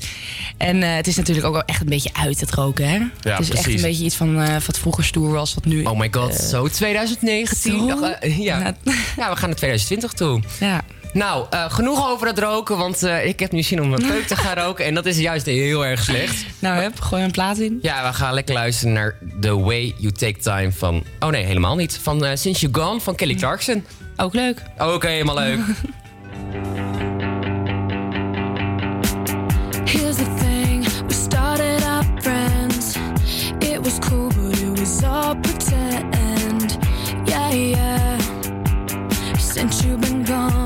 En eh, het is natuurlijk ook wel echt een beetje uit het roken, hè? het is echt een beetje iets van eh, wat vroeger stoer was, wat nu... Oh my god, zo 2019. zo? Ach, eh, ja. ja, we gaan naar 2020 toe. Ja. Nou, genoeg over het roken, want ik heb nu zin om een peuk te gaan roken. En dat is juist heel erg slecht. Nou, hup, gooi een plaat in. Ja, we gaan lekker luisteren naar The Way You Take Time van... Oh nee, helemaal niet. Van Since You Gone van Kelly Clarkson. Ook leuk. Oh, oké, helemaal leuk. (laughs) Here's the thing, we started out friends. It was cool, but it was all pretend. Yeah, yeah. Since you've been gone,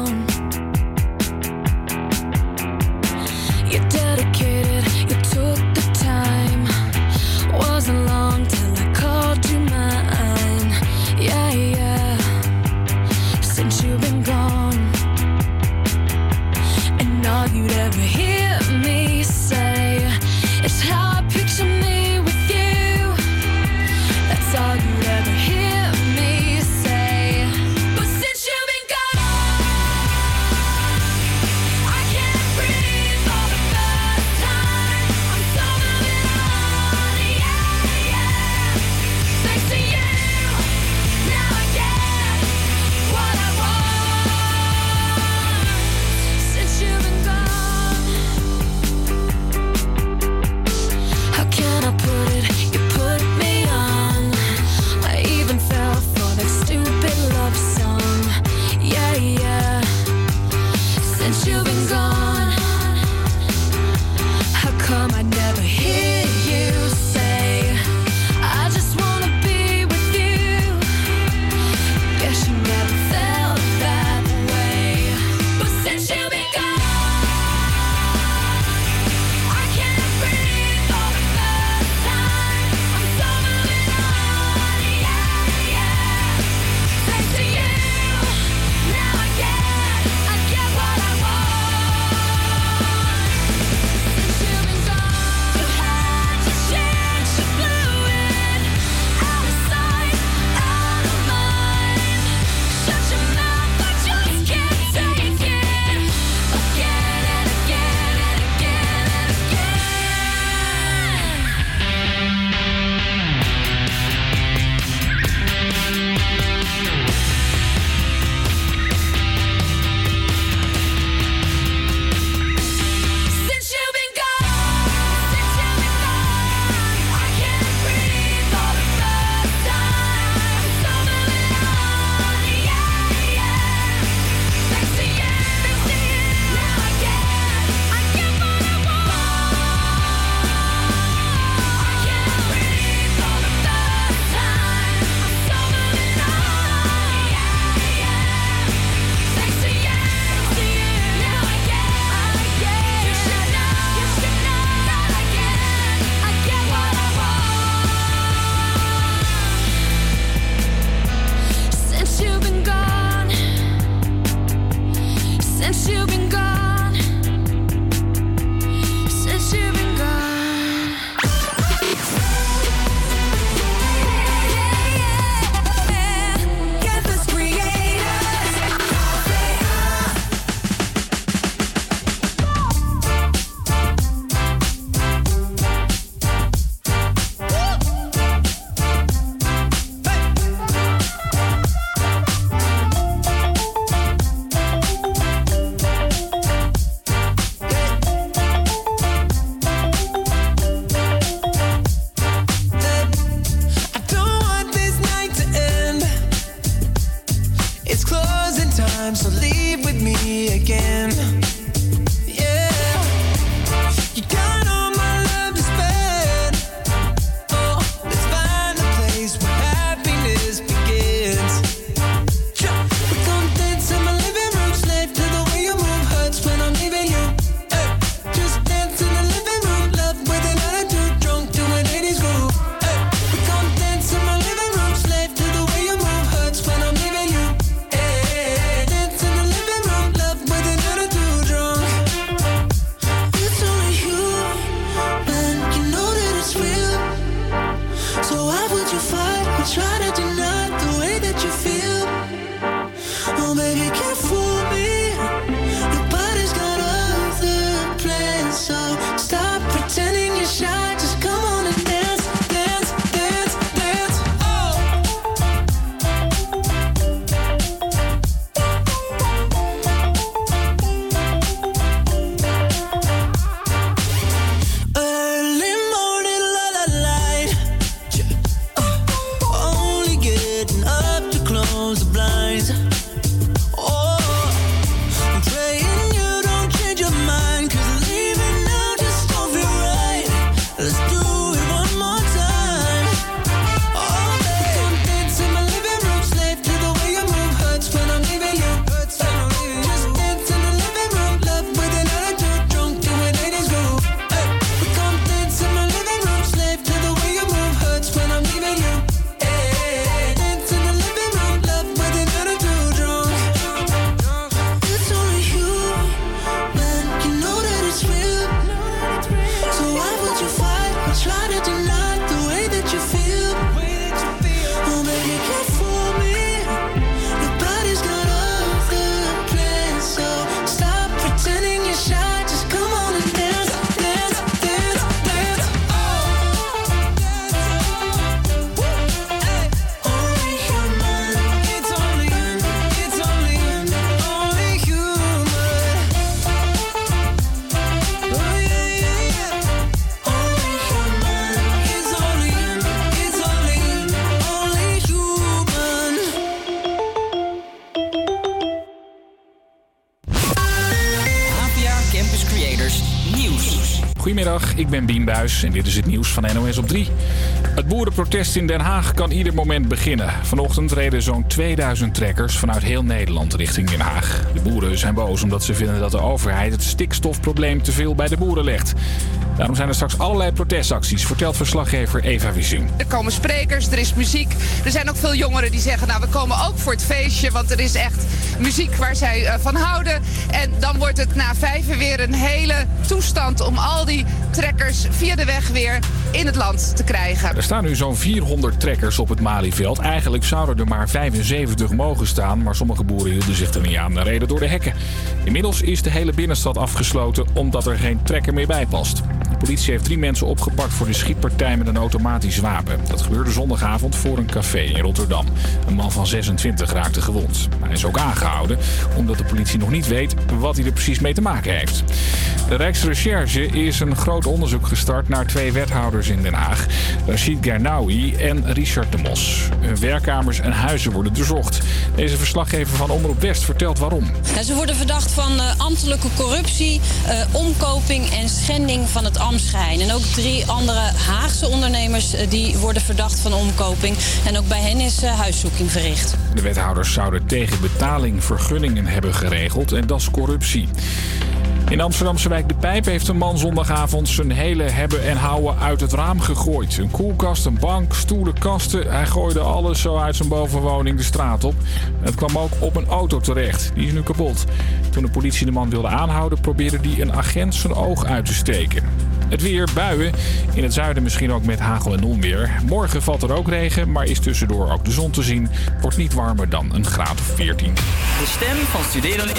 ever hear en dit is het nieuws van NOS op 3. Het boerenprotest in Den Haag kan ieder moment beginnen. Vanochtend reden zo'n 2000 trekkers vanuit heel Nederland richting Den Haag. De boeren zijn boos omdat ze vinden dat de overheid het stikstofprobleem te veel bij de boeren legt. Daarom zijn er straks allerlei protestacties, vertelt verslaggever Eva Wissing. Er komen sprekers, er is muziek. Er zijn ook veel jongeren die zeggen, nou we komen ook voor het feestje. Want er is echt muziek waar zij eh, van houden. En dan wordt het na vijven weer een hele toestand om al die trekkers via de weg weer in het land te krijgen. Er staan nu zo'n 400 trekkers op het Malieveld. Eigenlijk zouden er maar 75 mogen staan, maar sommige boeren hielden zich er niet aan en reden door de hekken. Inmiddels is de hele binnenstad afgesloten omdat er geen trekker meer bij past. De politie heeft drie mensen opgepakt voor de schietpartij met een automatisch wapen. Dat gebeurde zondagavond voor een café in Rotterdam. Een man van 26 raakte gewond. Hij is ook aangehouden omdat de politie nog niet weet wat hij er precies mee te maken heeft. De Rijksrecherche is een groot onderzoek gestart naar twee wethouders in Den Haag. Rachid Gernaoui en Richard de Mos. Werkkamers en huizen worden doorzocht. Deze verslaggever van Omroep West vertelt waarom. Ja, ze worden verdacht van eh, ambtelijke corruptie, eh, omkoping en schending van het En ook drie andere Haagse ondernemers eh, die worden verdacht van omkoping. En ook bij hen is eh, huiszoeking verricht. De wethouders zouden tegen betaling vergunningen hebben geregeld en dat is corruptie. In Amsterdamse wijk De Pijp heeft een man zondagavond zijn hele hebben en houden uit het raam gegooid. Een koelkast, een bank, stoelen, kasten. Hij gooide alles zo uit zijn bovenwoning de straat op. Het kwam ook op een auto terecht. Die is nu kapot. Toen de politie de man wilde aanhouden, probeerde die een agent zijn oog uit te steken. Het weer, buien. In het zuiden misschien ook met hagel en onweer. Morgen valt er ook regen, maar is tussendoor ook de zon te zien. Wordt niet warmer dan een graad of 14. De stem van studerend...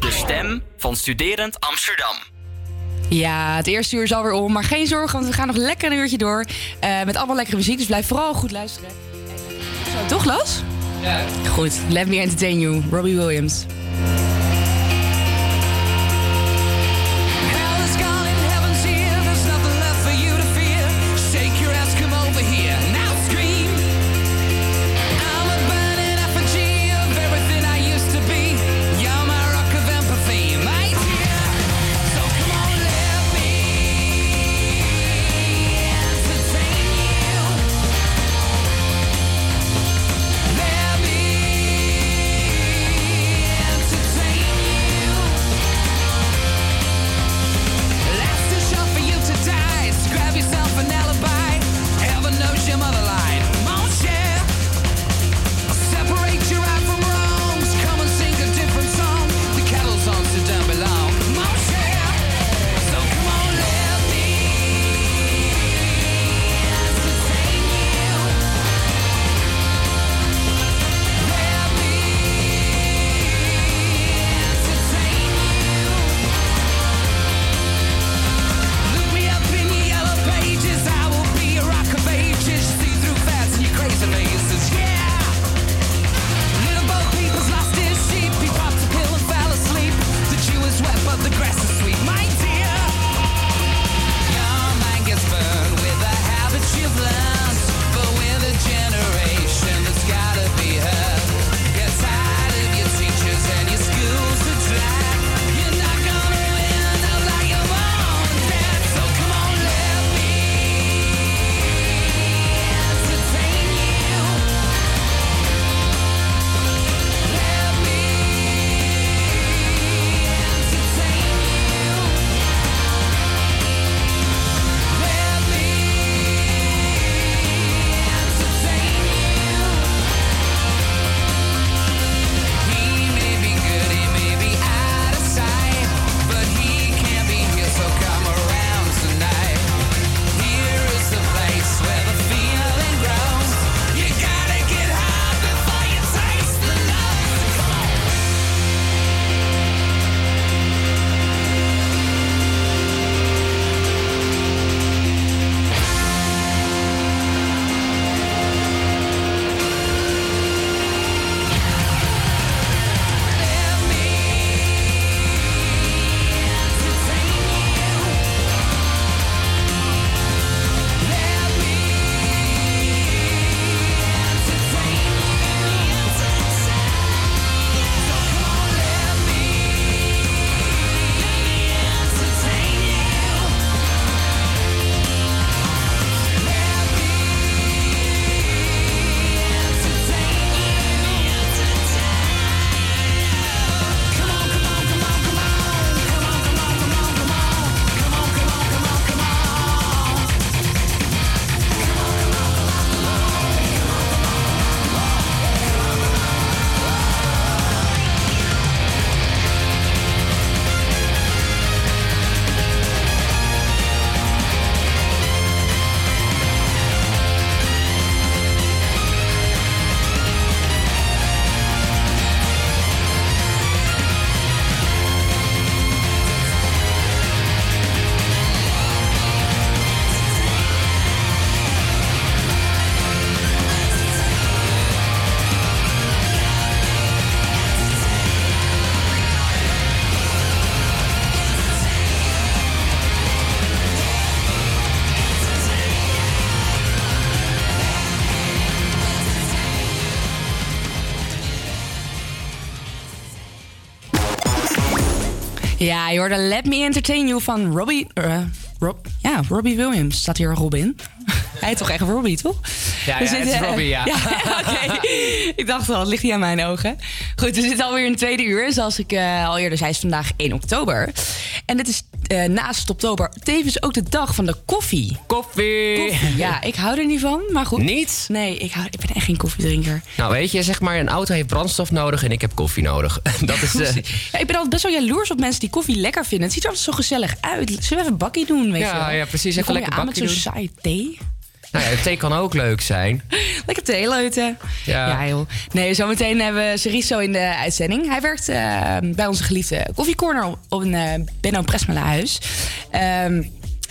De stem van studerend Amsterdam. Ja, het eerste uur is alweer om. Maar geen zorgen, want we gaan nog lekker een uurtje door. eh, met allemaal lekkere muziek. Dus blijf vooral goed luisteren. Zo, toch, Las? Ja. Goed, let me entertain you. Robbie Williams. Ja, je hoorde Let Me Entertain You van Robbie... eh, Rob, ja, Robbie Williams. Staat hier Robin? (laughs) Hij heet toch echt Robbie, toch? Ja, ja, het is Robbie, (laughs) ja. oké. Ik dacht al, het ligt niet aan mijn ogen. Goed, we zitten alweer in het tweede uur. Zoals ik eh, al eerder zei, is vandaag 1 oktober. En dit is eh, naast oktober tevens ook de dag van de koffie. Koffie! Koffie, ja. Ik hou er niet van, maar goed. Niet? Nee, ik, hou, ik ben echt geen koffiedrinker. Nou, weet je, zeg maar, een auto heeft brandstof nodig en ik heb koffie nodig. (laughs) Dat is... eh, Ja, ik ben altijd best wel jaloers op mensen die koffie lekker vinden. Het ziet er altijd zo gezellig uit. Zullen we even een bakkie doen, weet Ja, je ja, precies. Even lekker bakkie met zo'n saaie thee. Nou ja, thee kan ook leuk zijn. Lekker theeleuten. Ja. Ja, joh. Nee, zometeen hebben we Ceriso in de uitzending. Hij werkt eh, bij onze geliefde koffiecorner op, op een uh, Benno Presmela huis. Ehm,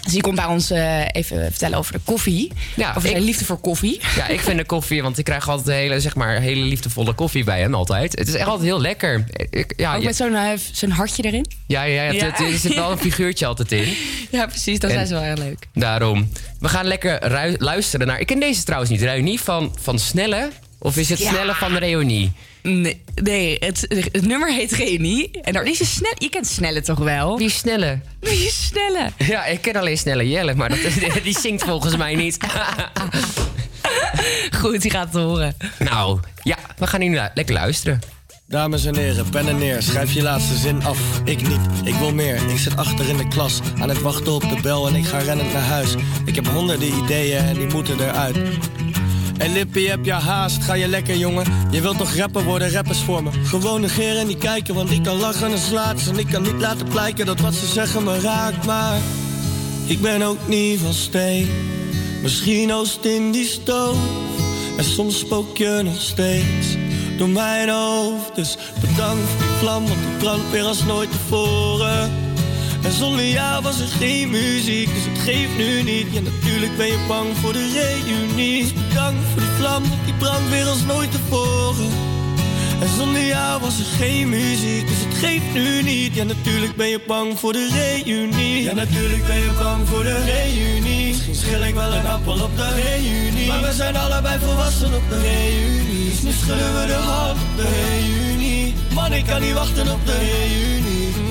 dus die komt bij ons eh, even vertellen over de koffie. over zijn ik- liefde voor koffie. Ja, ik vind de koffie, want ik krijg altijd een hele, zeg maar, hele liefdevolle koffie bij hem altijd. Het is echt altijd heel lekker. Ik, ja, Ook met zo'n eh, zo'n hartje erin. ja, ja, ja, Ja. Er zit wel een figuurtje altijd in. (laughs) Ja, precies. Dat ze wel heel leuk. Daarom. We gaan lekker luisteren naar... Ik ken deze trouwens niet. Reunie van, van Snelle? Of is het Ja. Snelle van Reunie? Nee, nee het, het nummer heet Reunie. En daar is een snel. Je kent Snelle toch wel? Wie is Snelle? Wie is Snelle? Ja, ik ken alleen Snelle Jelle, maar dat, (laughs) die zingt volgens mij niet. (laughs) Goed, die gaat het horen. Nou, ja, we gaan nu lu- lekker luisteren. Dames en heren, pennen neer, schrijf je laatste zin af. Ik niet, ik wil meer. Ik zit achter in de klas, aan het wachten op de bel en ik ga rennend naar huis. Ik heb honderden ideeën en die moeten eruit. Hey Lippie, heb je haast? Ga je lekker, jongen? Je wilt toch rapper worden, rappers voor me? Gewoon negeren en niet kijken, want ik kan lachen en slaat En ik kan niet laten blijken dat wat ze zeggen me raakt, maar... Ik ben ook niet van steen. Misschien oost in die stoof. En soms spook je nog steeds door mijn hoofd. Dus bedankt voor die vlam, want die brandt weer als nooit tevoren. En zonder jou was er geen muziek, dus het geeft nu niet. Ja, natuurlijk ben je bang voor de reunie. Dus bedankt voor die vlam, die brandt weer als nooit tevoren. En zonder jou was er geen muziek, dus het geeft nu niet. Ja, natuurlijk ben je bang voor de reunie. Ja, natuurlijk ben je bang voor de reunie. Misschien schil ik wel een appel op de reunie. Maar we zijn allebei volwassen op de reunie. Dus nu schudden we de hand op de reunie. Man, ik kan niet wachten op de reunie.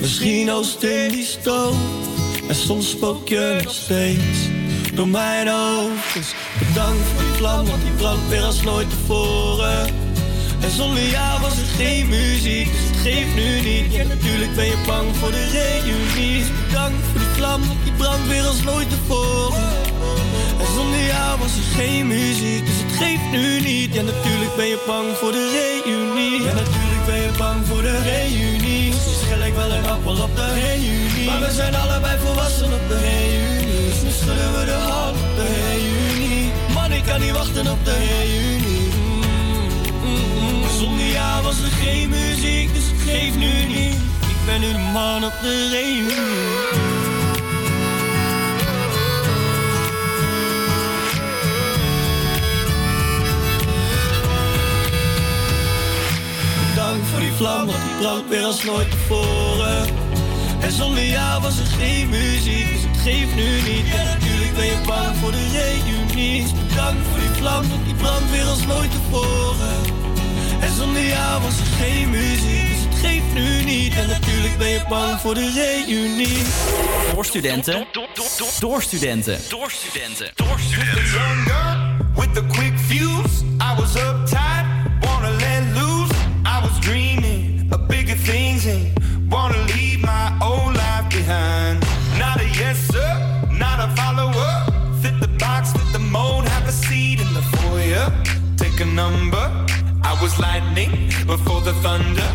Misschien oost in die. En soms spook je nog steeds door mijn hoofd. Dus bedankt voor die vlam, want die brandt weer als nooit tevoren. En zonder jou was er geen muziek, dus het geeft nu niet. Ja, natuurlijk ben je bang voor de reunie. Dus bedankt voor die vlam, want die brandt weer als nooit tevoren. En zonder jou was er geen muziek, dus het geeft nu niet. Ja, natuurlijk ben je bang voor de reunie. Ja, natuurlijk ben je bang voor de reunie. Misschien schil ik wel een appel op de reunie. Maar we zijn allebei volwassen op de reunie. Dus nu schudden we de hand op de reunie. Man, ik kan niet wachten op de reunie. Zonder jou was er geen muziek, dus het geeft nu niet. Ik ben nu man op de reunie. Vlam, want die brandt weer als nooit tevoren. En zonder jou was er geen muziek, dus het geeft nu niet. Ja, natuurlijk ben je bang voor de reunie. Dus bedankt voor die vlam, want die brandt weer als nooit tevoren. En zonder jou was er geen muziek, dus het geeft nu niet. En natuurlijk ben je bang voor de reunie. Door studenten. Door studenten. Door studenten. Door With the quick fuse, I was uptight, was dreaming of bigger things and wanna leave my old life behind. Not a yes sir, not a follower. Fit the box, fit the mold, have a seat in the foyer. Take a number. I was lightning before the thunder.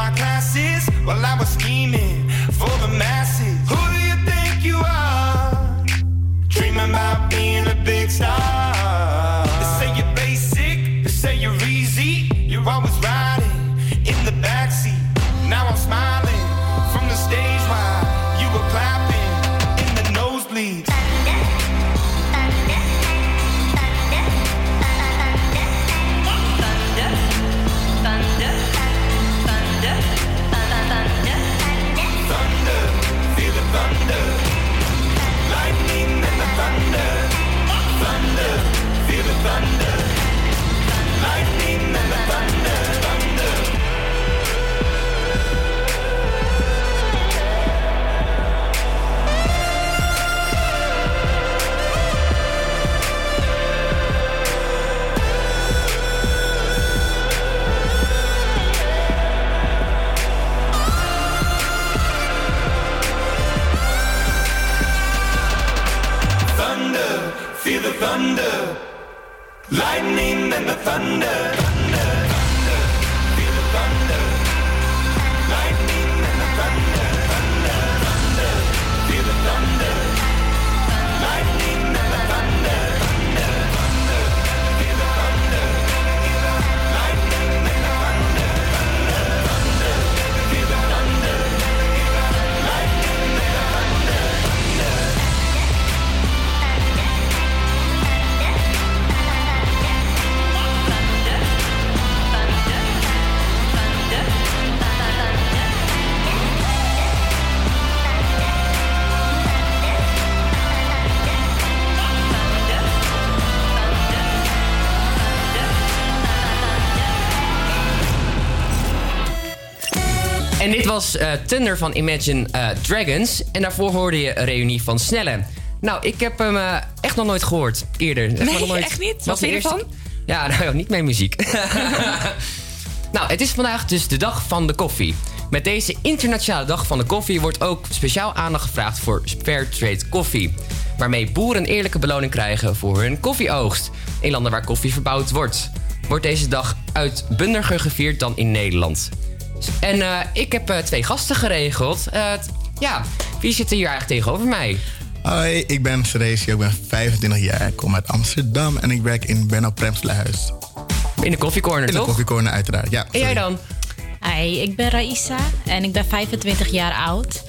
My classes while I was scheming for the masses. And the thunder. Was eh, Thunder van Imagine eh, Dragons. En daarvoor hoorde je een reunie van Snelle. Nou, ik heb hem eh, echt nog nooit gehoord eerder. Echt Nee, nog nooit. echt niet? Wat vind je ervan? Ja, (laughs) nou ja, niet mijn muziek. (laughs) nou, het is vandaag dus de dag van de koffie. Met deze internationale dag van de koffie wordt ook speciaal aandacht gevraagd voor Fairtrade koffie. Waarmee boeren een eerlijke beloning krijgen voor hun koffieoogst. In landen waar koffie verbouwd wordt. Wordt deze dag uitbundiger gevierd dan in Nederland. En eh, ik heb eh, twee gasten geregeld. Eh, t- ja, wie zit er hier eigenlijk tegenover mij? Hoi, ik ben Ceresio, ik ben 25 jaar, ik kom uit Amsterdam en ik werk in Benno Premsluis. In de koffiecorner, In de toch? koffiecorner, uiteraard, ja. En jij dan? Hi, ik ben Raisa en ik ben 25 jaar oud.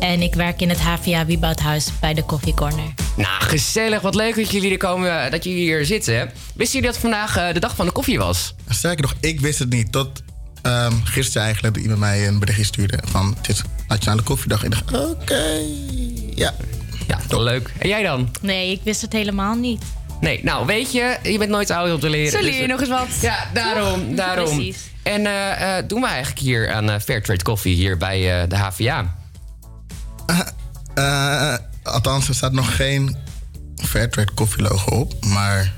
En ik werk in het HVA Wieboudhuis bij de Coffee Corner. Nou, gezellig. Wat leuk dat jullie er komen, dat jullie hier zitten. Wisten jullie dat vandaag eh, de dag van de koffie was? Sterker nog, ik wist het niet tot ehm, gisteren eigenlijk dat iemand mij een berichtje stuurde van het is Nationale Koffiedag. En ik dacht, oké, ja. Ja, wel leuk. En jij dan? Nee, ik wist het helemaal niet. Nee, nou weet je, je bent nooit oud om te leren. Zo leer je Dus, nog eens wat. Ja, daarom, Toch? daarom. Precies. En eh, eh, doen we eigenlijk hier aan eh, Fairtrade Coffee hier bij eh, de HVA? Eh, althans, er staat nog geen Fairtrade koffielogo op, maar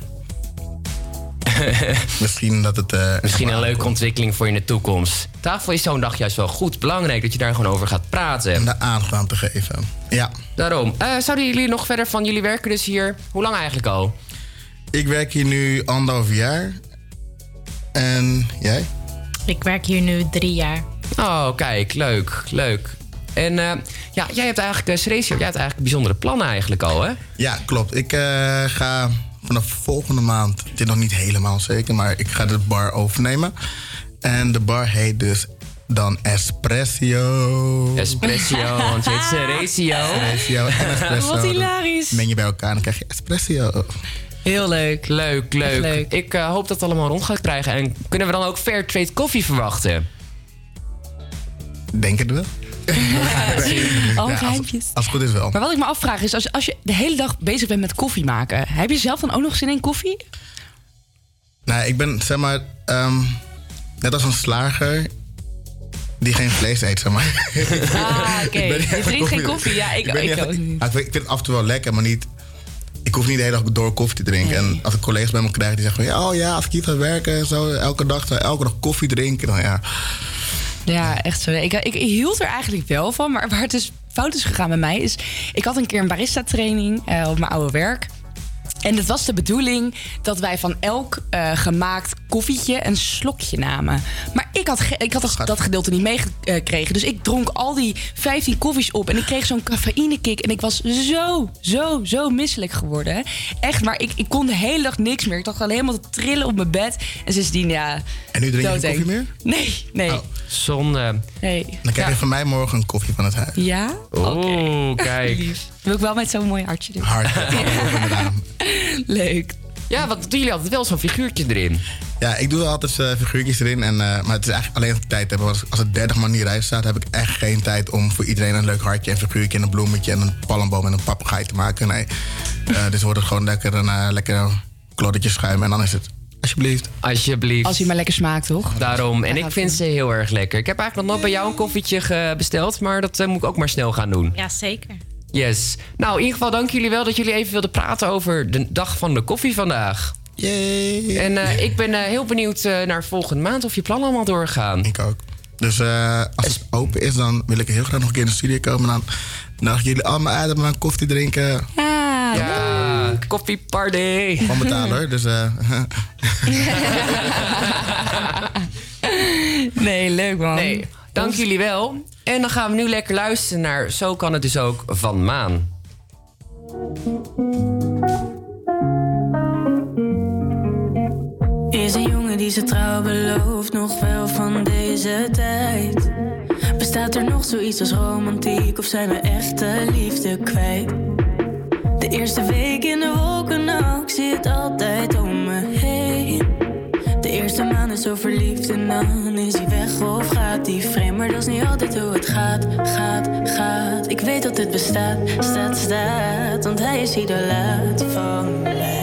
(laughs) misschien dat het... eh, Misschien een leuke ontwikkeling voor je in de toekomst. Daarvoor is zo'n dag juist wel goed. Belangrijk dat je daar gewoon over gaat praten. Om de aandacht aan te geven. Ja. Daarom. Eh, zouden jullie nog verder van jullie werken dus hier? Hoe lang eigenlijk al? Ik werk hier nu anderhalf jaar. En jij? Ik werk hier nu drie jaar. Oh, kijk, leuk, leuk. En eh, ja, jij hebt eigenlijk, uh, Ceresio, jij hebt eigenlijk bijzondere plannen eigenlijk al, hè? Ja, klopt. Ik eh, ga vanaf volgende maand, het is nog niet helemaal zeker, maar ik ga de bar overnemen. En de bar heet dus dan Espresso. Espresso, want je heet Ceresio. Ceresio en (laughs) Espresso. Wat hilarisch. Meng je bij elkaar en dan krijg je Espresso. Heel leuk. Leuk, leuk. leuk. Ik eh, hoop dat het allemaal rond gaat krijgen. En kunnen we dan ook Fairtrade koffie verwachten? Denk het wel. (laughs) Al Ja, als, het goed is wel. Maar wat ik me afvraag is, als, als je de hele dag bezig bent met koffie maken... heb je zelf dan ook nog zin in koffie? Nou, ik ben zeg maar ehm, net als een slager die geen vlees eet, zeg maar. Ah, (laughs) oké. Ben Je drinkt geen koffie-. Ja, ik, ben ik, echt- ook niet. Ik, vind, ik vind het af en toe wel lekker, maar niet. Ik hoef niet de hele dag door koffie te drinken. En als ik collega's bij me krijg die zeggen van ja, oh ja, als ik hier ga werken en zo, elke dag, zo, elke dag koffie drinken, dan ja. Ja, echt zo. Ik, ik, hield er eigenlijk wel van, maar waar het dus fout is gegaan bij mij is... Ik had een keer een barista-training eh, op mijn oude werk. En het was de bedoeling dat wij van elk eh, gemaakt koffietje een slokje namen. Maar ik had, ik had dat, dat gedeelte niet meegekregen. Dus ik dronk al die 15 koffies op. En ik kreeg zo'n cafeïnekick. En ik was zo, zo, zo misselijk geworden. Echt, maar ik, ik kon de hele dag niks meer. Ik dacht al helemaal te trillen op mijn bed. En sindsdien, ja... En nu drink je geen koffie meer? Nee, nee. Zonde. nee. Dan krijg je Ja. van mij morgen een koffie van het huis. Ja? Oeh, kijk. (laughs) Wil ik wel met zo'n mooi hartje doen. Hard. (laughs) Leuk. Ja, want doen jullie altijd wel zo'n figuurtje erin? Ja, ik doe wel altijd eh, figuurtjes erin. En, eh, maar het is eigenlijk alleen als ik tijd heb. Als, als het 30 man in die rij staat, heb ik echt geen tijd om voor iedereen een leuk hartje, een figuurtje, en een bloemetje en een palmboom en een papegaai te maken. Nee. Eh, dus wordt het gewoon lekker een lekker kloddetje schuim en dan is het. Alsjeblieft. Alsjeblieft. Als hij maar lekker smaakt, toch? Daarom. En ik vind ze heel erg lekker. Ik heb eigenlijk nog nooit bij jou een koffietje ge- besteld, maar dat eh, moet ik ook maar snel gaan doen. Ja, zeker. Yes. Nou, in ieder geval dank jullie wel dat jullie even wilden praten over de dag van de koffie vandaag. Yay. En eh, ik ben eh, heel benieuwd eh, naar volgende maand of je plannen allemaal doorgaan. Ik ook. Dus eh, als het open is, dan wil ik heel graag nog een keer in de studio komen. Dan nodigen jullie allemaal uit om een koffie te drinken. Ja, koffieparty. Gewoon betalen hoor. Dus, eh, (laughs) Nee, leuk man. Nee, dank jullie wel. En dan gaan we nu lekker luisteren naar Zo kan het dus ook van Maan. Is een jongen die zijn trouw belooft, nog wel van deze tijd. Bestaat er nog zoiets als romantiek of zijn we echte liefde kwijt? De eerste week in de wolken, nou, ik zie het altijd om me heen. De eerste maand is zo verliefd en dan is hij weg of gaat hij vreemd. Maar dat is niet altijd hoe het gaat, gaat, gaat. Ik weet dat het bestaat, staat, staat, want hij is idolaat van mij.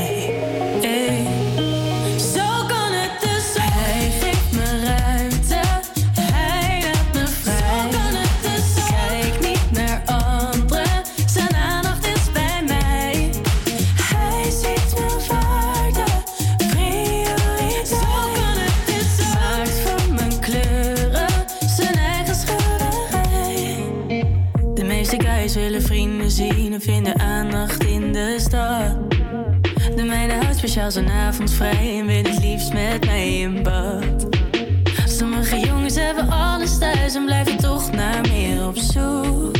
Speciaal zijn avond vrij en wil het liefst met mij in bad. Sommige jongens hebben alles thuis en blijven toch naar meer op zoek.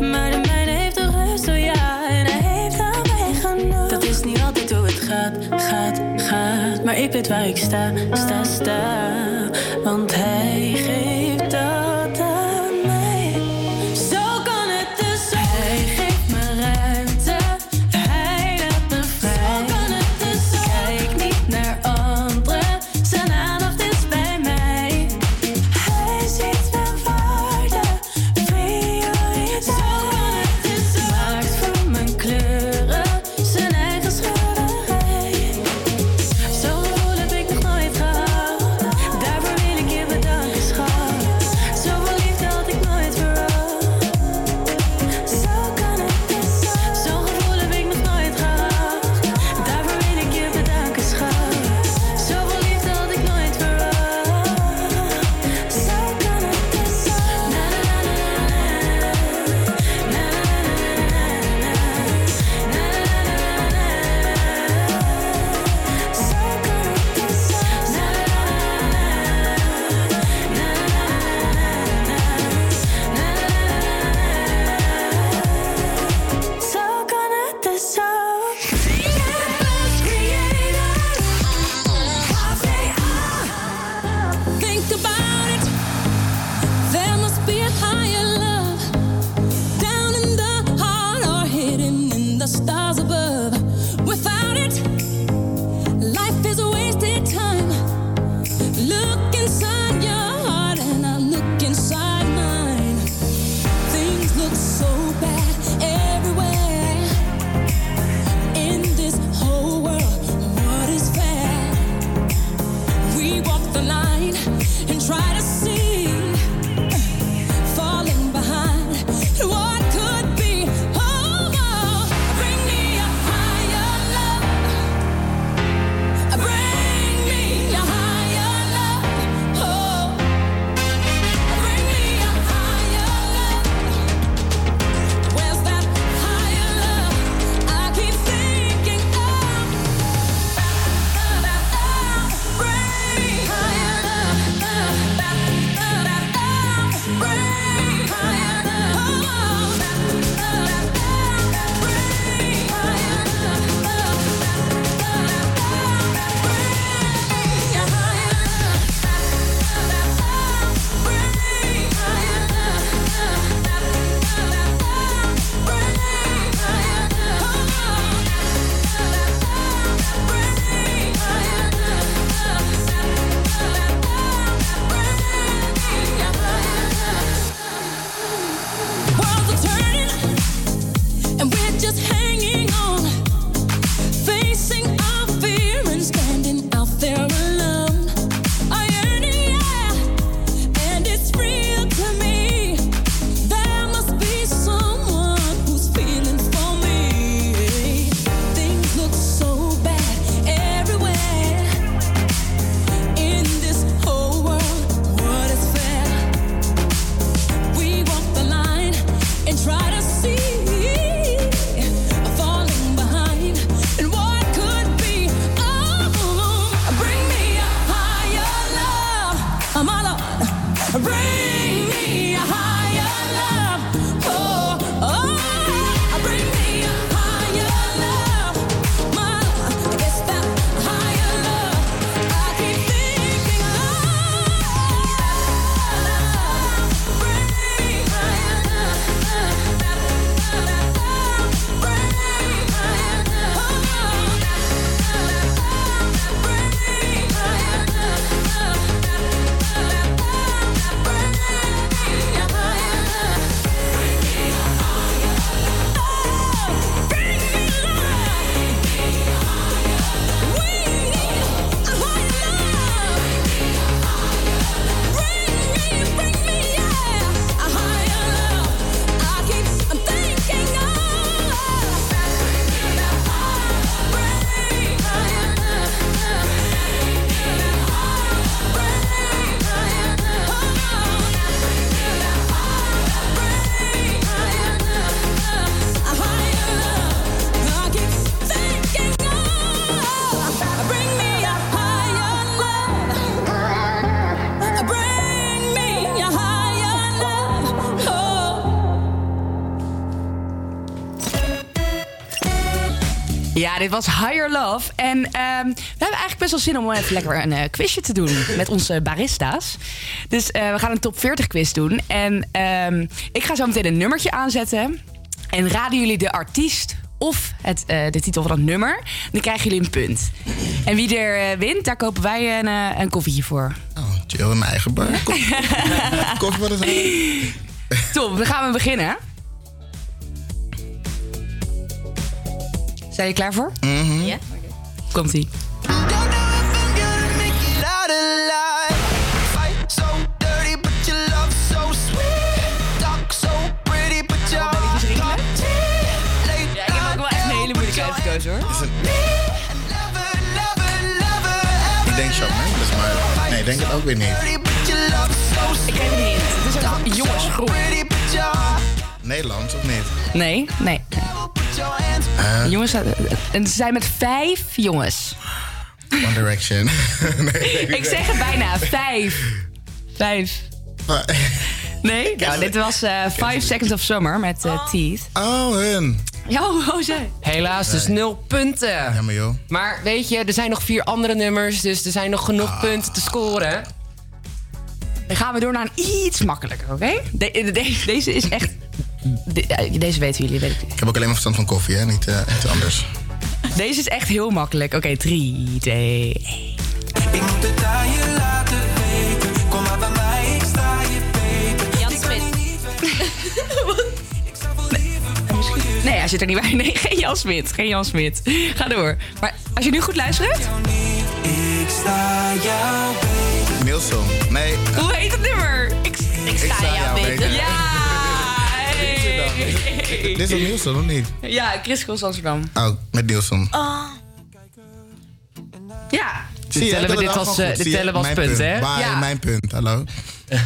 Maar de mijne heeft de rust, oh ja, en hij heeft aan mij genoeg. Dat is niet altijd hoe het gaat, gaat, gaat. Maar ik weet waar ik sta, sta, sta. Want hij Bring me a higher Ja, dit was Higher Love. En ehm, we hebben eigenlijk best wel zin om even lekker een eh, quizje te doen met onze barista's. Dus eh, we gaan een top 40 quiz doen. En ehm, ik ga zo meteen een nummertje aanzetten. En raden jullie de artiest of het, eh, de titel van het nummer, dan krijgen jullie een punt. En wie er wint, daar kopen wij een, een koffietje voor. Chill in mijn eigen bar. Koffie, koffie wat is? Top, dan gaan we beginnen. Pretty, but your heart Ja, ik heb ook wel echt een hele moeilijke uitgekozen hoor. Ik denk Mendes, maar nee, ik denk het ook weer niet. Ik heb. Het is ook een jongensgroep. Nederlands of niet? Nee, nee. Jongens, en ze zijn met vijf jongens. One Direction. (laughs) nee, Ik zeg het bijna. Vijf. Vijf. Nee? Nou, dit was eh, Five Seconds of Summer met eh, Teeth. Oh, hun. Ja, hoe zij? Helaas, dus nul punten. Jammer joh. Maar weet je, er zijn nog vier andere nummers, dus er zijn nog genoeg Ah. punten te scoren. Dan gaan we door naar een iets makkelijker, oké? De- de- de- deze is echt... de- deze weten jullie, weet ik. Ik heb ook alleen maar verstand van koffie, hè? Niet eh, iets anders. Deze is echt heel makkelijk. Oké, drie, twee, één. Ik moet het aan je laten weten. Kom maar bij mij, ik sta je beter. Jan Smit. (laughs) Nee, hij zit er niet bij. Nee, geen Jan Smit. Geen Jan Smit. Ga door. Maar als je nu goed luistert... Ik sta jou beter. Nielsen. Nee. Hoe heet het nummer? Ik, ik sta jou beter. Ja! Dit is toch Nielsen, of niet? Ja, Chris Cross Amsterdam. Oh, met Nielsen. Oh. Ja. Zie je, tellen we dat dit wel als, gewoon eh, goed. dit Zie tellen we als Mijn punt, hè? Waar, Ja. mijn punt, hallo. (laughs)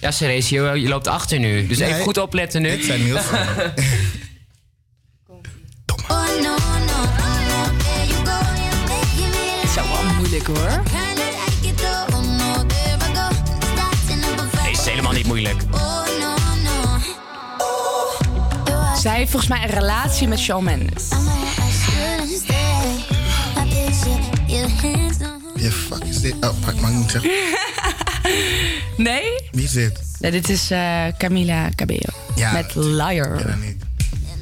Ja, Ceres, je, loopt achter nu. Dus even Nee, goed opletten nu. Ik zei Nielsen. Oh (laughs) Het is wel moeilijk hoor. Deze is helemaal niet moeilijk. Zij heeft volgens mij een relatie met Shawn Mendes. Je fuck is dit? Oh, mag ik niet zeggen? (laughs) Nee? Wie is dit? Nee, dit is eh, Camila Cabello. Ja. Met Liar. Ja, niet.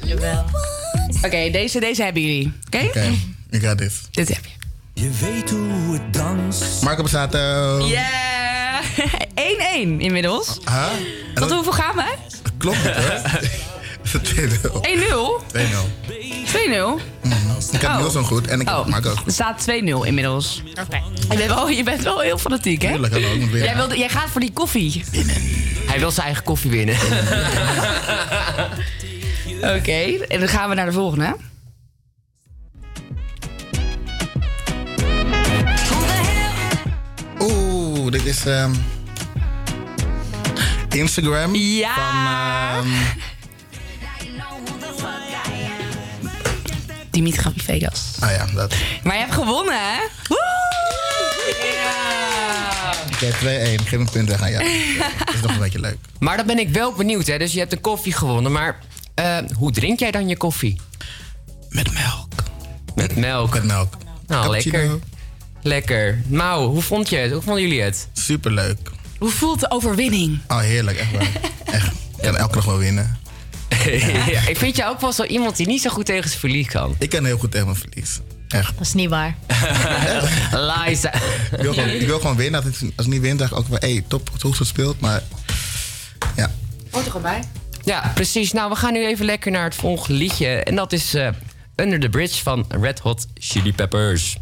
Jawel. Oké, deze, deze hebben jullie. Oké? Oké, you got this. Dit heb je. Je weet hoe het danst. Marco Passato. Yeah! (laughs) 1-1 inmiddels. Huh? Tot hoeveel gaan we? Klopt het, hoor. (laughs) 2-0. 1-0? 2-0. 2-0? Ik heb Oh. Nielsen goed en ik heb Oh, Marco goed. er staat 2-0 inmiddels. Oké. Je, bent wel- je bent wel heel fanatiek, hè? Tuurlijk, hallo, weer. Jij, wilde, jij gaat voor die koffie. Hij wil zijn eigen koffie winnen. (laughs) Oké, en dan gaan we naar de volgende. Oeh, dit is ehm, Instagram Ja. van ehm, Dimitri Vegas. Ah ja, dat. Maar je hebt gewonnen, hè? Woe! Oké, 2-1. Geef een punt weg aan jou. (laughs) Dat is nog een beetje leuk. Maar dan ben ik wel benieuwd, hè. Dus je hebt de koffie gewonnen. Maar eh, hoe drink jij dan je koffie? Met melk. Met melk? Met melk. Nou, Cappuccino. lekker. Lekker. Mau, hoe vond je het? Hoe vonden jullie het? Superleuk. Hoe voelt de overwinning? Oh, heerlijk. Echt waar. (laughs) Echt. Ik kan elke dag wel winnen. Ja, ik vind jou ook wel zo iemand die niet zo goed tegen zijn verlies kan. Ik kan heel goed tegen mijn verlies. Echt. Dat is niet waar. (laughs) Liza. Ik wil gewoon, ik wil gewoon winnen. Als ik, als ik niet win, zeg ik ook wel... Hé, hey, top, goed gespeeld. Maar ja. Hoort er gewoon bij. Ja, precies. Nou, we gaan nu even lekker naar het volgende liedje. En dat is eh, Under the Bridge van Red Hot Chili Peppers.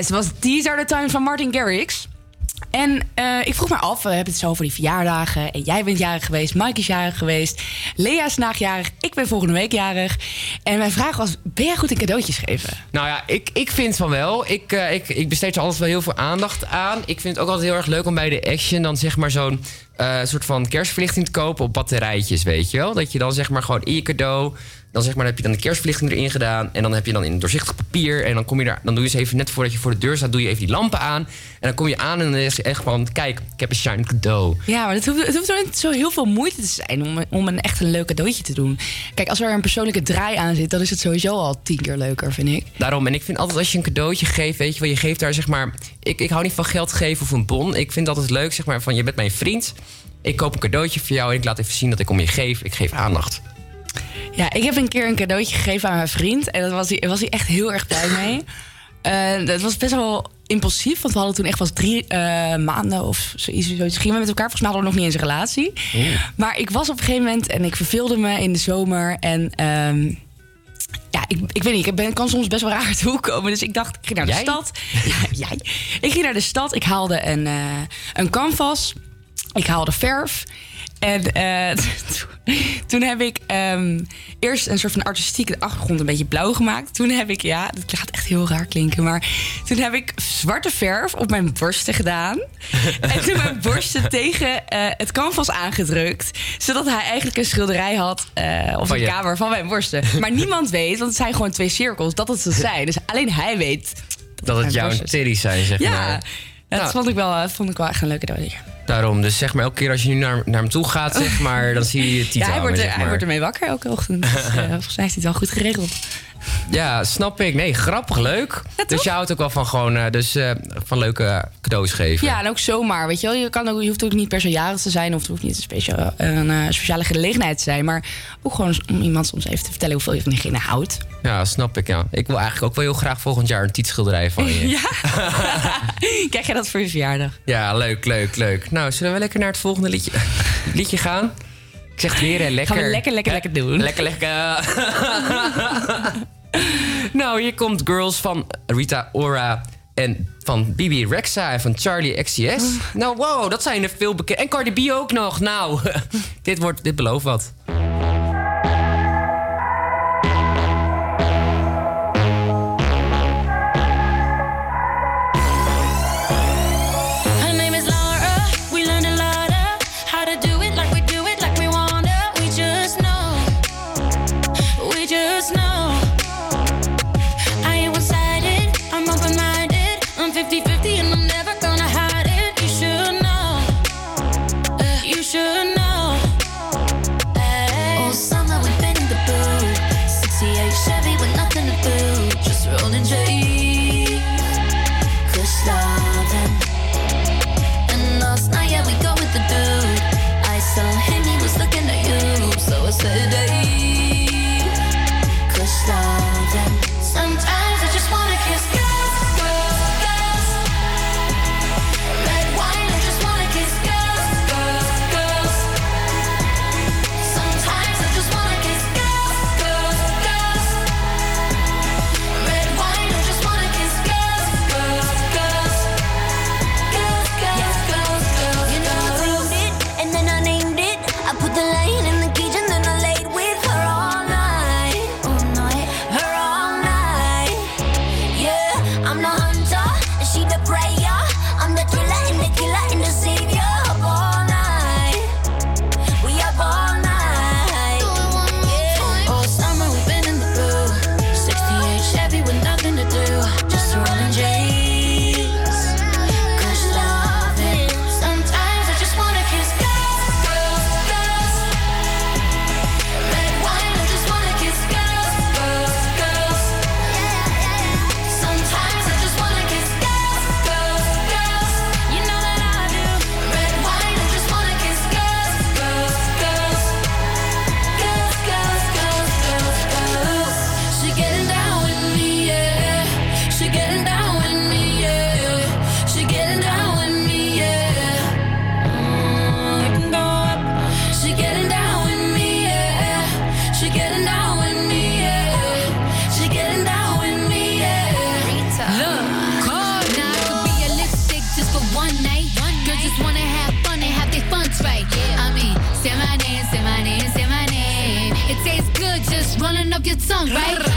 Yes, was These Are The Times van Martin Garrix. En eh, ik vroeg me af, we hebben het zo over die verjaardagen. En jij bent jarig geweest, Mike is jarig geweest. Lea is vandaag jarig, ik ben volgende week jarig. En mijn vraag was, ben jij goed in cadeautjes geven? Nou ja, ik, ik vind van wel. Ik, eh, ik, ik besteed er altijd wel heel veel aandacht aan. Ik vind het ook altijd heel erg leuk om bij de Action dan zeg maar zo'n eh, soort van kerstverlichting te kopen op batterijtjes, weet je wel? Dat je dan zeg maar gewoon in je cadeau. Dan zeg maar, dan heb je dan de kerstverlichting erin gedaan. En dan heb je dan in doorzichtig papier. En dan kom je daar. Dan doe je ze even net voordat je voor de deur staat. Doe je even die lampen aan. En dan kom je aan en dan is het echt van. Kijk, ik heb een shiny cadeau. Ja, maar het hoeft, het hoeft niet zo heel veel moeite te zijn om, om een echt een leuk cadeautje te doen. Kijk, als er een persoonlijke draai aan zit, dan is het sowieso al tien keer leuker, vind ik. Daarom, en ik vind altijd als je een cadeautje geeft, weet je wel, je geeft daar zeg maar. Ik, ik hou niet van geld geven of een bon. Ik vind altijd leuk, zeg maar, van je bent mijn vriend. Ik koop een cadeautje voor jou en ik laat even zien dat ik om je geef. Ik geef aandacht. Ja, ik heb een keer een cadeautje gegeven aan mijn vriend. En daar was hij, was hij echt heel erg blij mee. Eh, dat was best wel impulsief, want we hadden toen echt pas drie eh, maanden of zoiets. zoiets. Gingen we met elkaar, volgens mij hadden we nog niet eens een relatie. Maar ik was op een gegeven moment en ik verveelde me in de zomer. En ehm, ik, ik weet niet, ik ben, kan soms best wel raar hoek komen. Dus ik dacht, ik ging naar de Jij? stad. Ja, jij. Ik ging naar de stad, ik haalde een, eh, een canvas. Ik haalde verf. En eh, (laughs) toen heb ik ehm, eerst een soort van artistieke achtergrond een beetje blauw gemaakt. Toen heb ik, ja, dat gaat echt heel raar klinken, maar toen heb ik zwarte verf op mijn borsten gedaan. (laughs) en toen mijn borsten tegen eh, het canvas aangedrukt. Zodat hij eigenlijk een schilderij had eh op Van een kamer van mijn borsten. Maar niemand weet, want het zijn gewoon twee cirkels, dat het zo zijn. Dus alleen hij weet. Dat het jouw titties zijn, zeg Ja, maar. dat Nou. vond, ik wel, vond ik wel echt een leuke cadeau. Daarom, dus zeg maar elke keer als je nu naar, naar hem toe gaat, zeg maar, dan zie je titel Ja, hij wordt, er, zeg hij wordt ermee wakker elke ochtend. Dus, eh, volgens mij hij het wel goed geregeld. Ja, snap ik. Nee, grappig, leuk. dus je houdt ook wel van gewoon, eh, dus eh, van leuke cadeaus geven. Ja, en ook zomaar, weet je wel. Je, kan ook, je hoeft ook niet per se jarig te zijn... of het hoeft niet een, speciale, een eh, speciale gelegenheid te zijn... maar ook gewoon om iemand soms even te vertellen... hoeveel je van diegene houdt. Ja, snap ik, ja. Ik wil eigenlijk ook wel heel graag volgend jaar een tietschilderij van je. (laughs) Ja? (laughs) Krijg je dat voor je verjaardag? Ja, leuk, leuk, leuk. Nou, zullen we lekker naar het volgende liedje, (laughs) liedje gaan? Ik zeg weer, hè, lekker. Gaan we lekker, lekker, lekker doen. Lekker, lekker. (laughs) nou, hier komt Girls van Rita Ora en van Bibi Rexa en van Charlie XCS. Nou, wow, dat zijn er veel bekend. En Cardi B ook nog. Nou, (laughs) dit, wordt, dit belooft wat. song, right?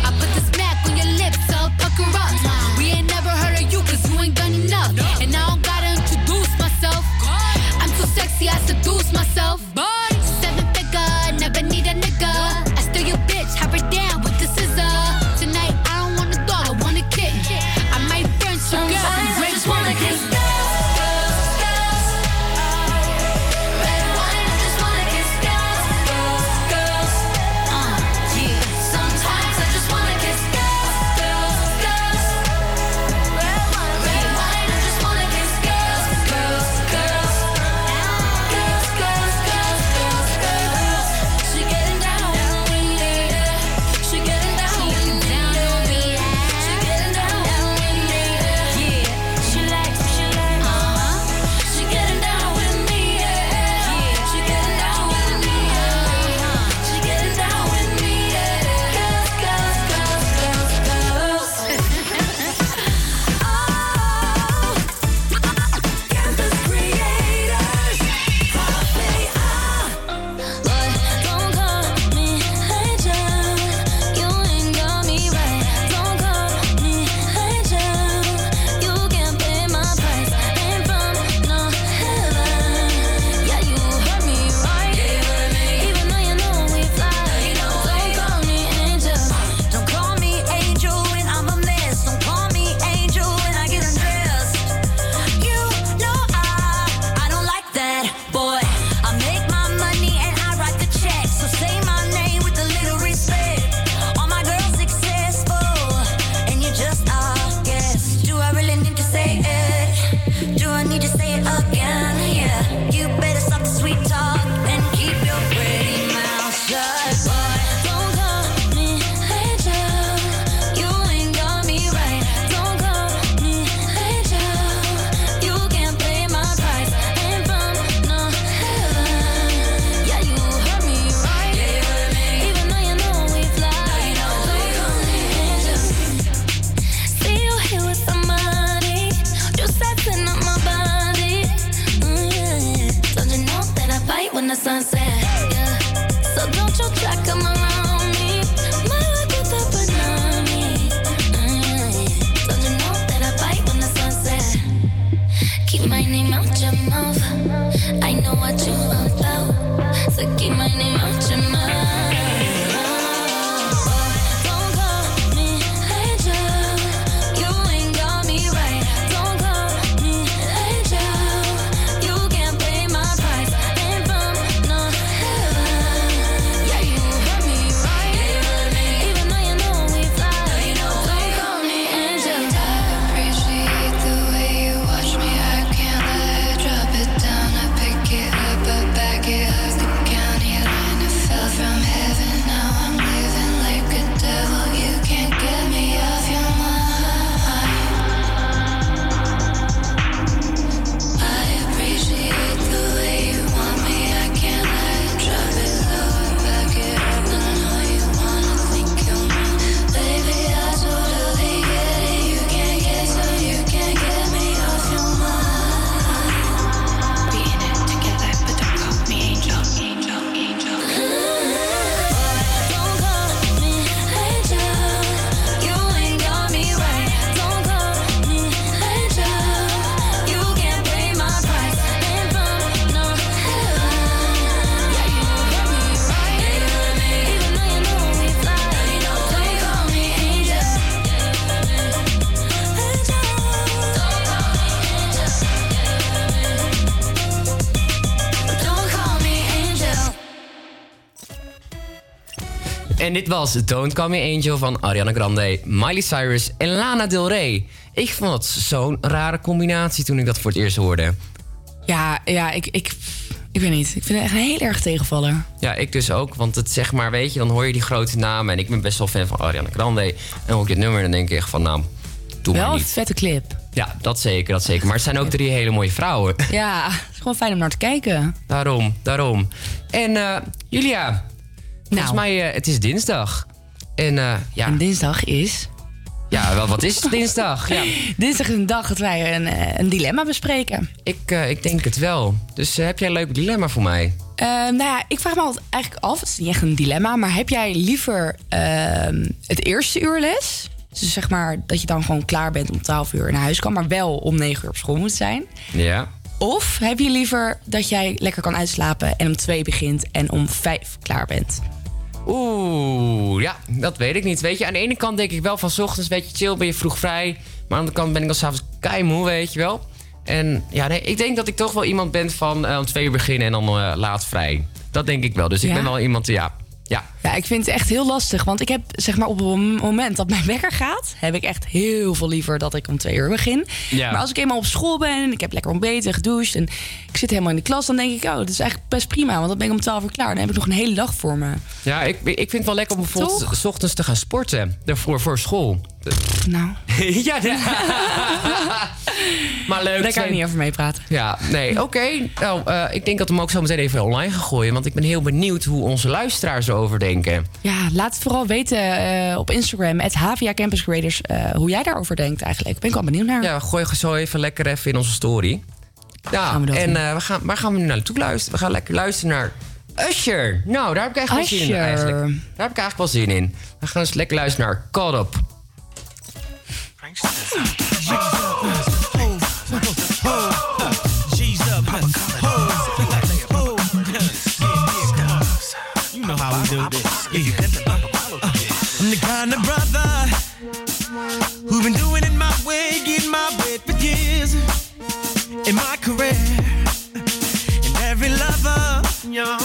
En dit was Don't Call Me Angel van Ariana Grande, Miley Cyrus en Lana Del Rey. Ik vond dat zo'n rare combinatie toen ik dat voor het eerst hoorde. Ja, ja ik, ik, ik weet niet. Ik vind het echt heel erg tegenvallen. Ja, ik dus ook. Want het zeg maar, weet je, dan hoor je die grote namen. En ik ben best wel fan van Ariana Grande. En hoor ik dit nummer, dan denk ik echt van, nou, doe wel maar niet. een vette clip. Ja, dat zeker, dat zeker. Maar het zijn ook drie hele mooie vrouwen. Ja, het is gewoon fijn om naar te kijken. Daarom, daarom. En eh, Julia, Volgens nou. mij, uh, het is dinsdag. En, eh, ja. en dinsdag is... Ja, wel, wat is dinsdag? Ja. (laughs) dinsdag is een dag dat wij een, eh, een dilemma bespreken. Ik, ik denk het wel. Dus heb jij een leuk dilemma voor mij? Ehm, nou ja, ik vraag me altijd eigenlijk af, het is niet echt een dilemma... maar heb jij liever ehm, het eerste uur les... Dus zeg maar dat je dan gewoon klaar bent om 12 uur naar huis kan, maar wel om 9 uur op school moet zijn. Ja. Of heb je liever dat jij lekker kan uitslapen en om 2 begint en om 5 klaar bent? Oeh, ja, dat weet ik niet. Weet je, aan de ene kant denk ik wel van 's ochtends, weet je, chill, ben je vroeg vrij. Maar aan de andere kant ben ik al s'avonds keimoe, weet je wel. En ja, nee, ik denk dat ik toch wel iemand ben van eh, om twee uur beginnen en dan eh, laat vrij. Dat denk ik wel. Dus ik ben wel iemand, ja. Ja, Ja, ik vind het echt heel lastig. Want ik heb zeg maar op het moment dat mijn wekker gaat, heb ik echt heel veel liever dat ik om twee uur begin. Ja. Maar als ik eenmaal op school ben en ik heb lekker ontbeten, gedoucht en ik zit helemaal in de klas, dan denk ik, oh, dat is eigenlijk best prima. Want dan ben ik om 12 uur klaar. Dan heb ik nog een hele dag voor me. ja ik, ik vind het wel lekker om bijvoorbeeld s ochtends te gaan sporten. Daarvoor voor school. Nou. (laughs) ja, ja. (laughs) maar leuk. Daar kan ik niet over meepraten. Ja, nee, (laughs) oké. Nou, eh, ik denk dat we hem ook zo meteen even online gaan gooien. Want ik ben heel benieuwd hoe onze luisteraars erover denken. Ja, laat het vooral weten eh, op Instagram, het Havia Campus Creators, eh, hoe jij daarover denkt eigenlijk. Ben ik wel benieuwd naar. Ja, gooi zo even lekker even in onze story. Ja, en eh, we gaan, waar gaan we nu naartoe luisteren? We gaan lekker luisteren naar Usher. Nou, daar heb ik eigenlijk wel zin in eigenlijk. Daar heb ik eigenlijk wel zin in. We gaan eens lekker luisteren naar Caught Up. In my career. And every lover, yo,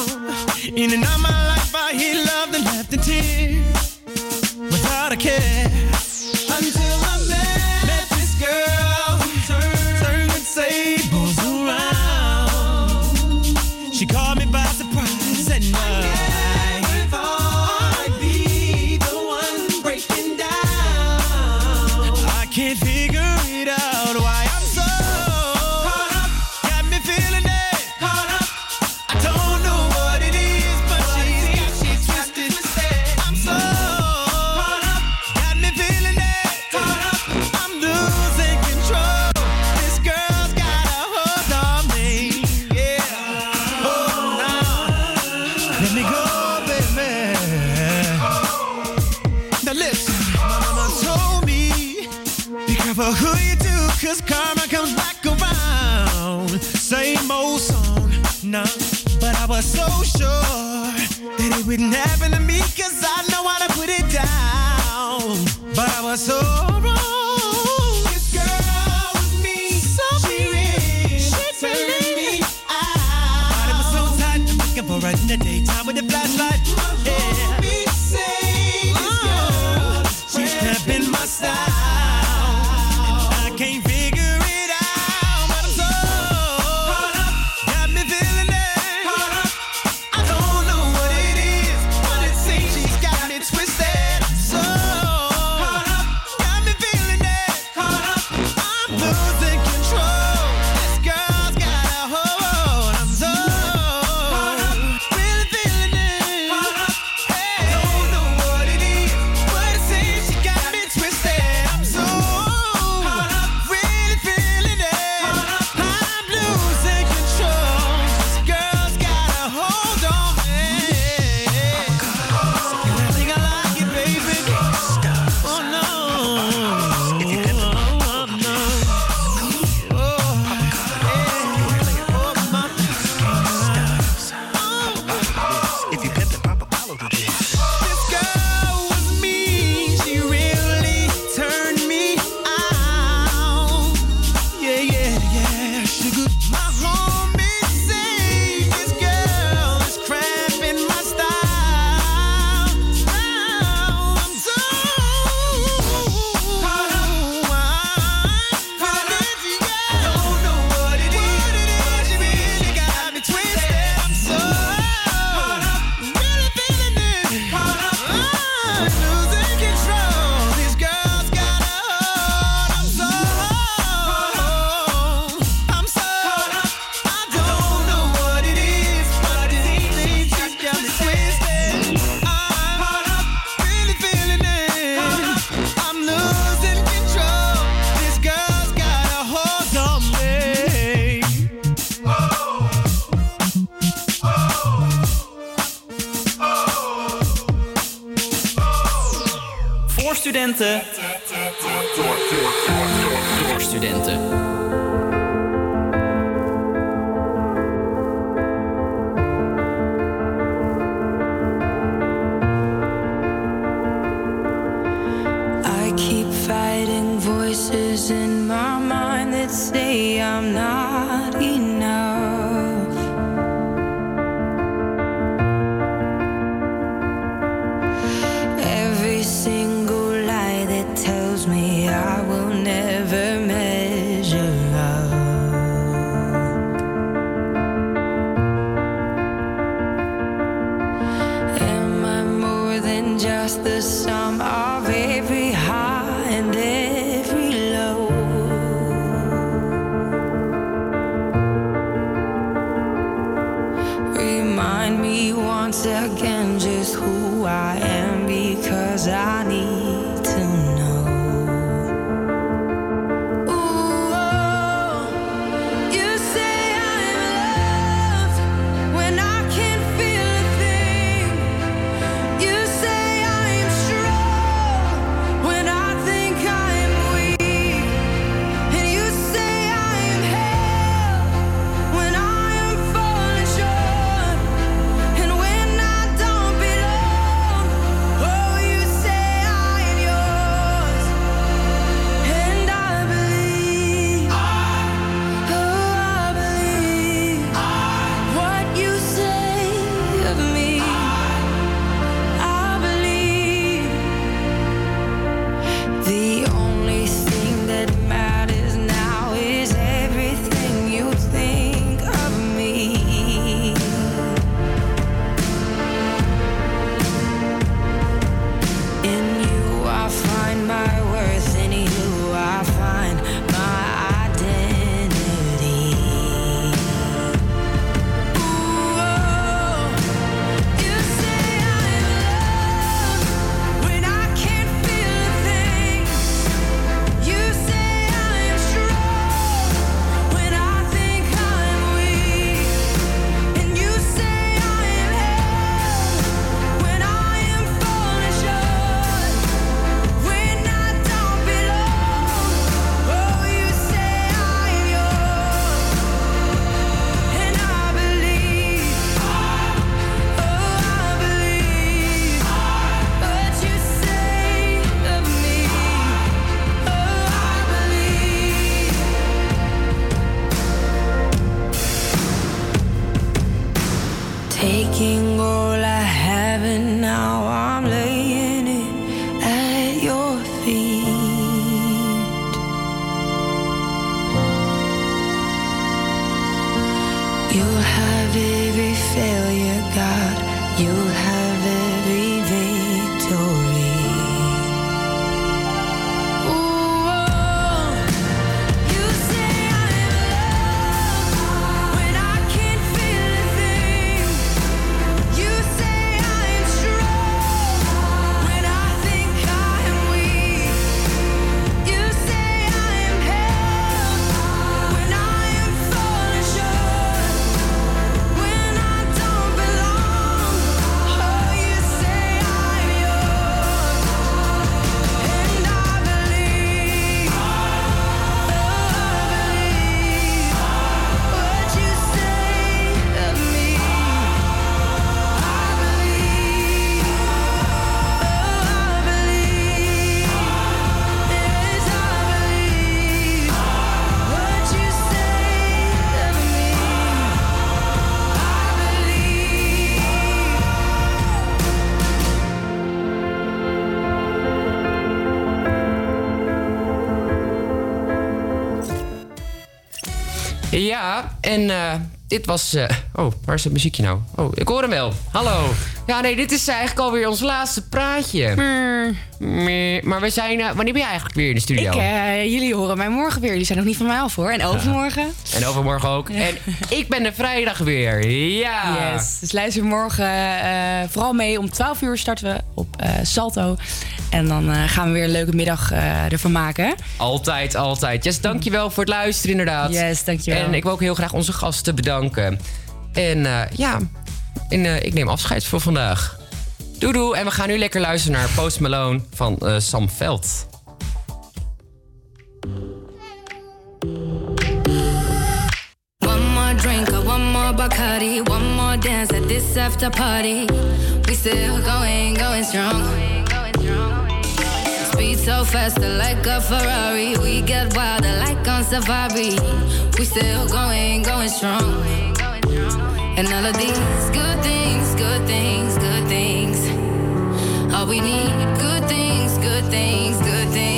in and out my life, I hear love and left in tears without a care. No, but I was so sure that it wouldn't happen to me, cause I know how to put it down. But I was so En eh, dit was. Eh, oh, waar is het muziekje nou? Oh, ik hoor hem wel. Hallo. Ja, nee, dit is eigenlijk alweer ons laatste praatje. Mm. Mm. Maar we zijn. Eh, wanneer ben jij eigenlijk weer in de studio? Ik, jullie horen mij morgen weer. Jullie zijn nog niet van mij af hoor. En overmorgen. En overmorgen ook. En ik ben de vrijdag weer. Ja. Yes. Dus luister morgen vooral mee. Om 12 uur starten we op Salto. En dan eh, gaan we weer een leuke middag uh, ervan maken. Altijd, altijd. Yes, dankjewel voor het luisteren inderdaad. Yes, dankjewel. En ik wil ook heel graag onze gasten bedanken. En eh, ja, en, ik neem afscheid voor vandaag. Doei doei. En we gaan nu lekker luisteren naar Post Malone van Sam Veld. drink, one more Bacardi, one more dance at this after party. We still going, going strong. so fast, like a Ferrari. We get wilder like on safari. We still going, going strong. And all of these good things, good things, good things. All we need, good things, good things, good things.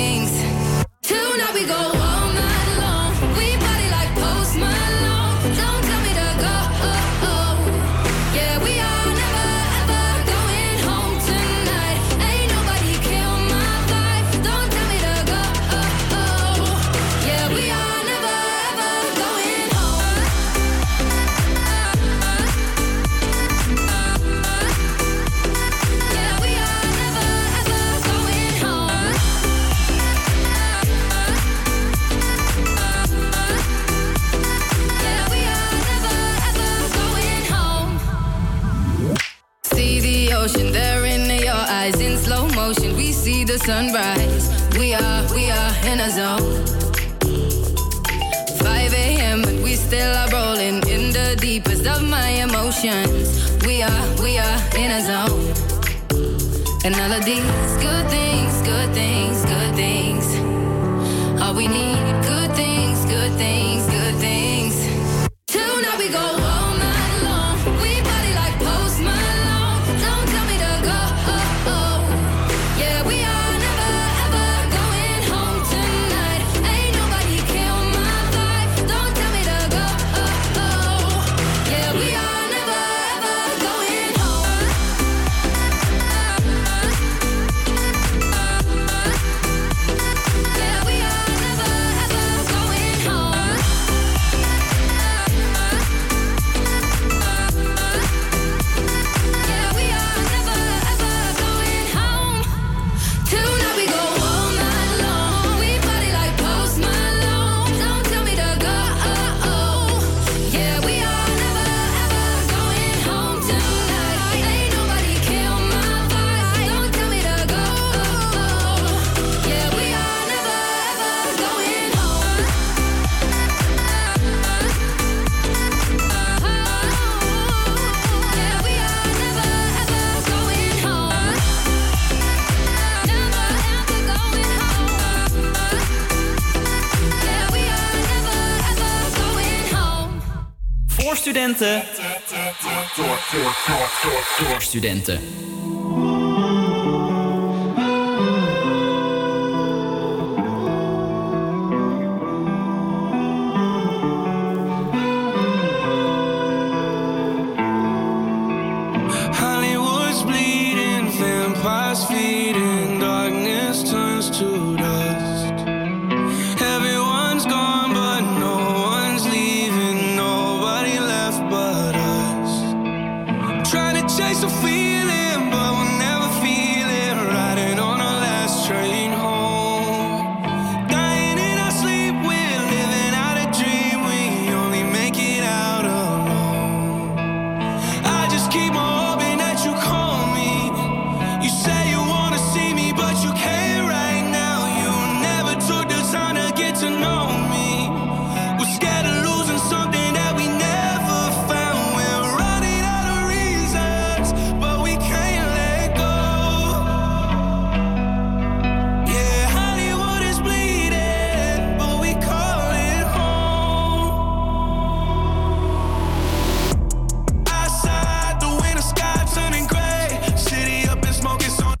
studenten.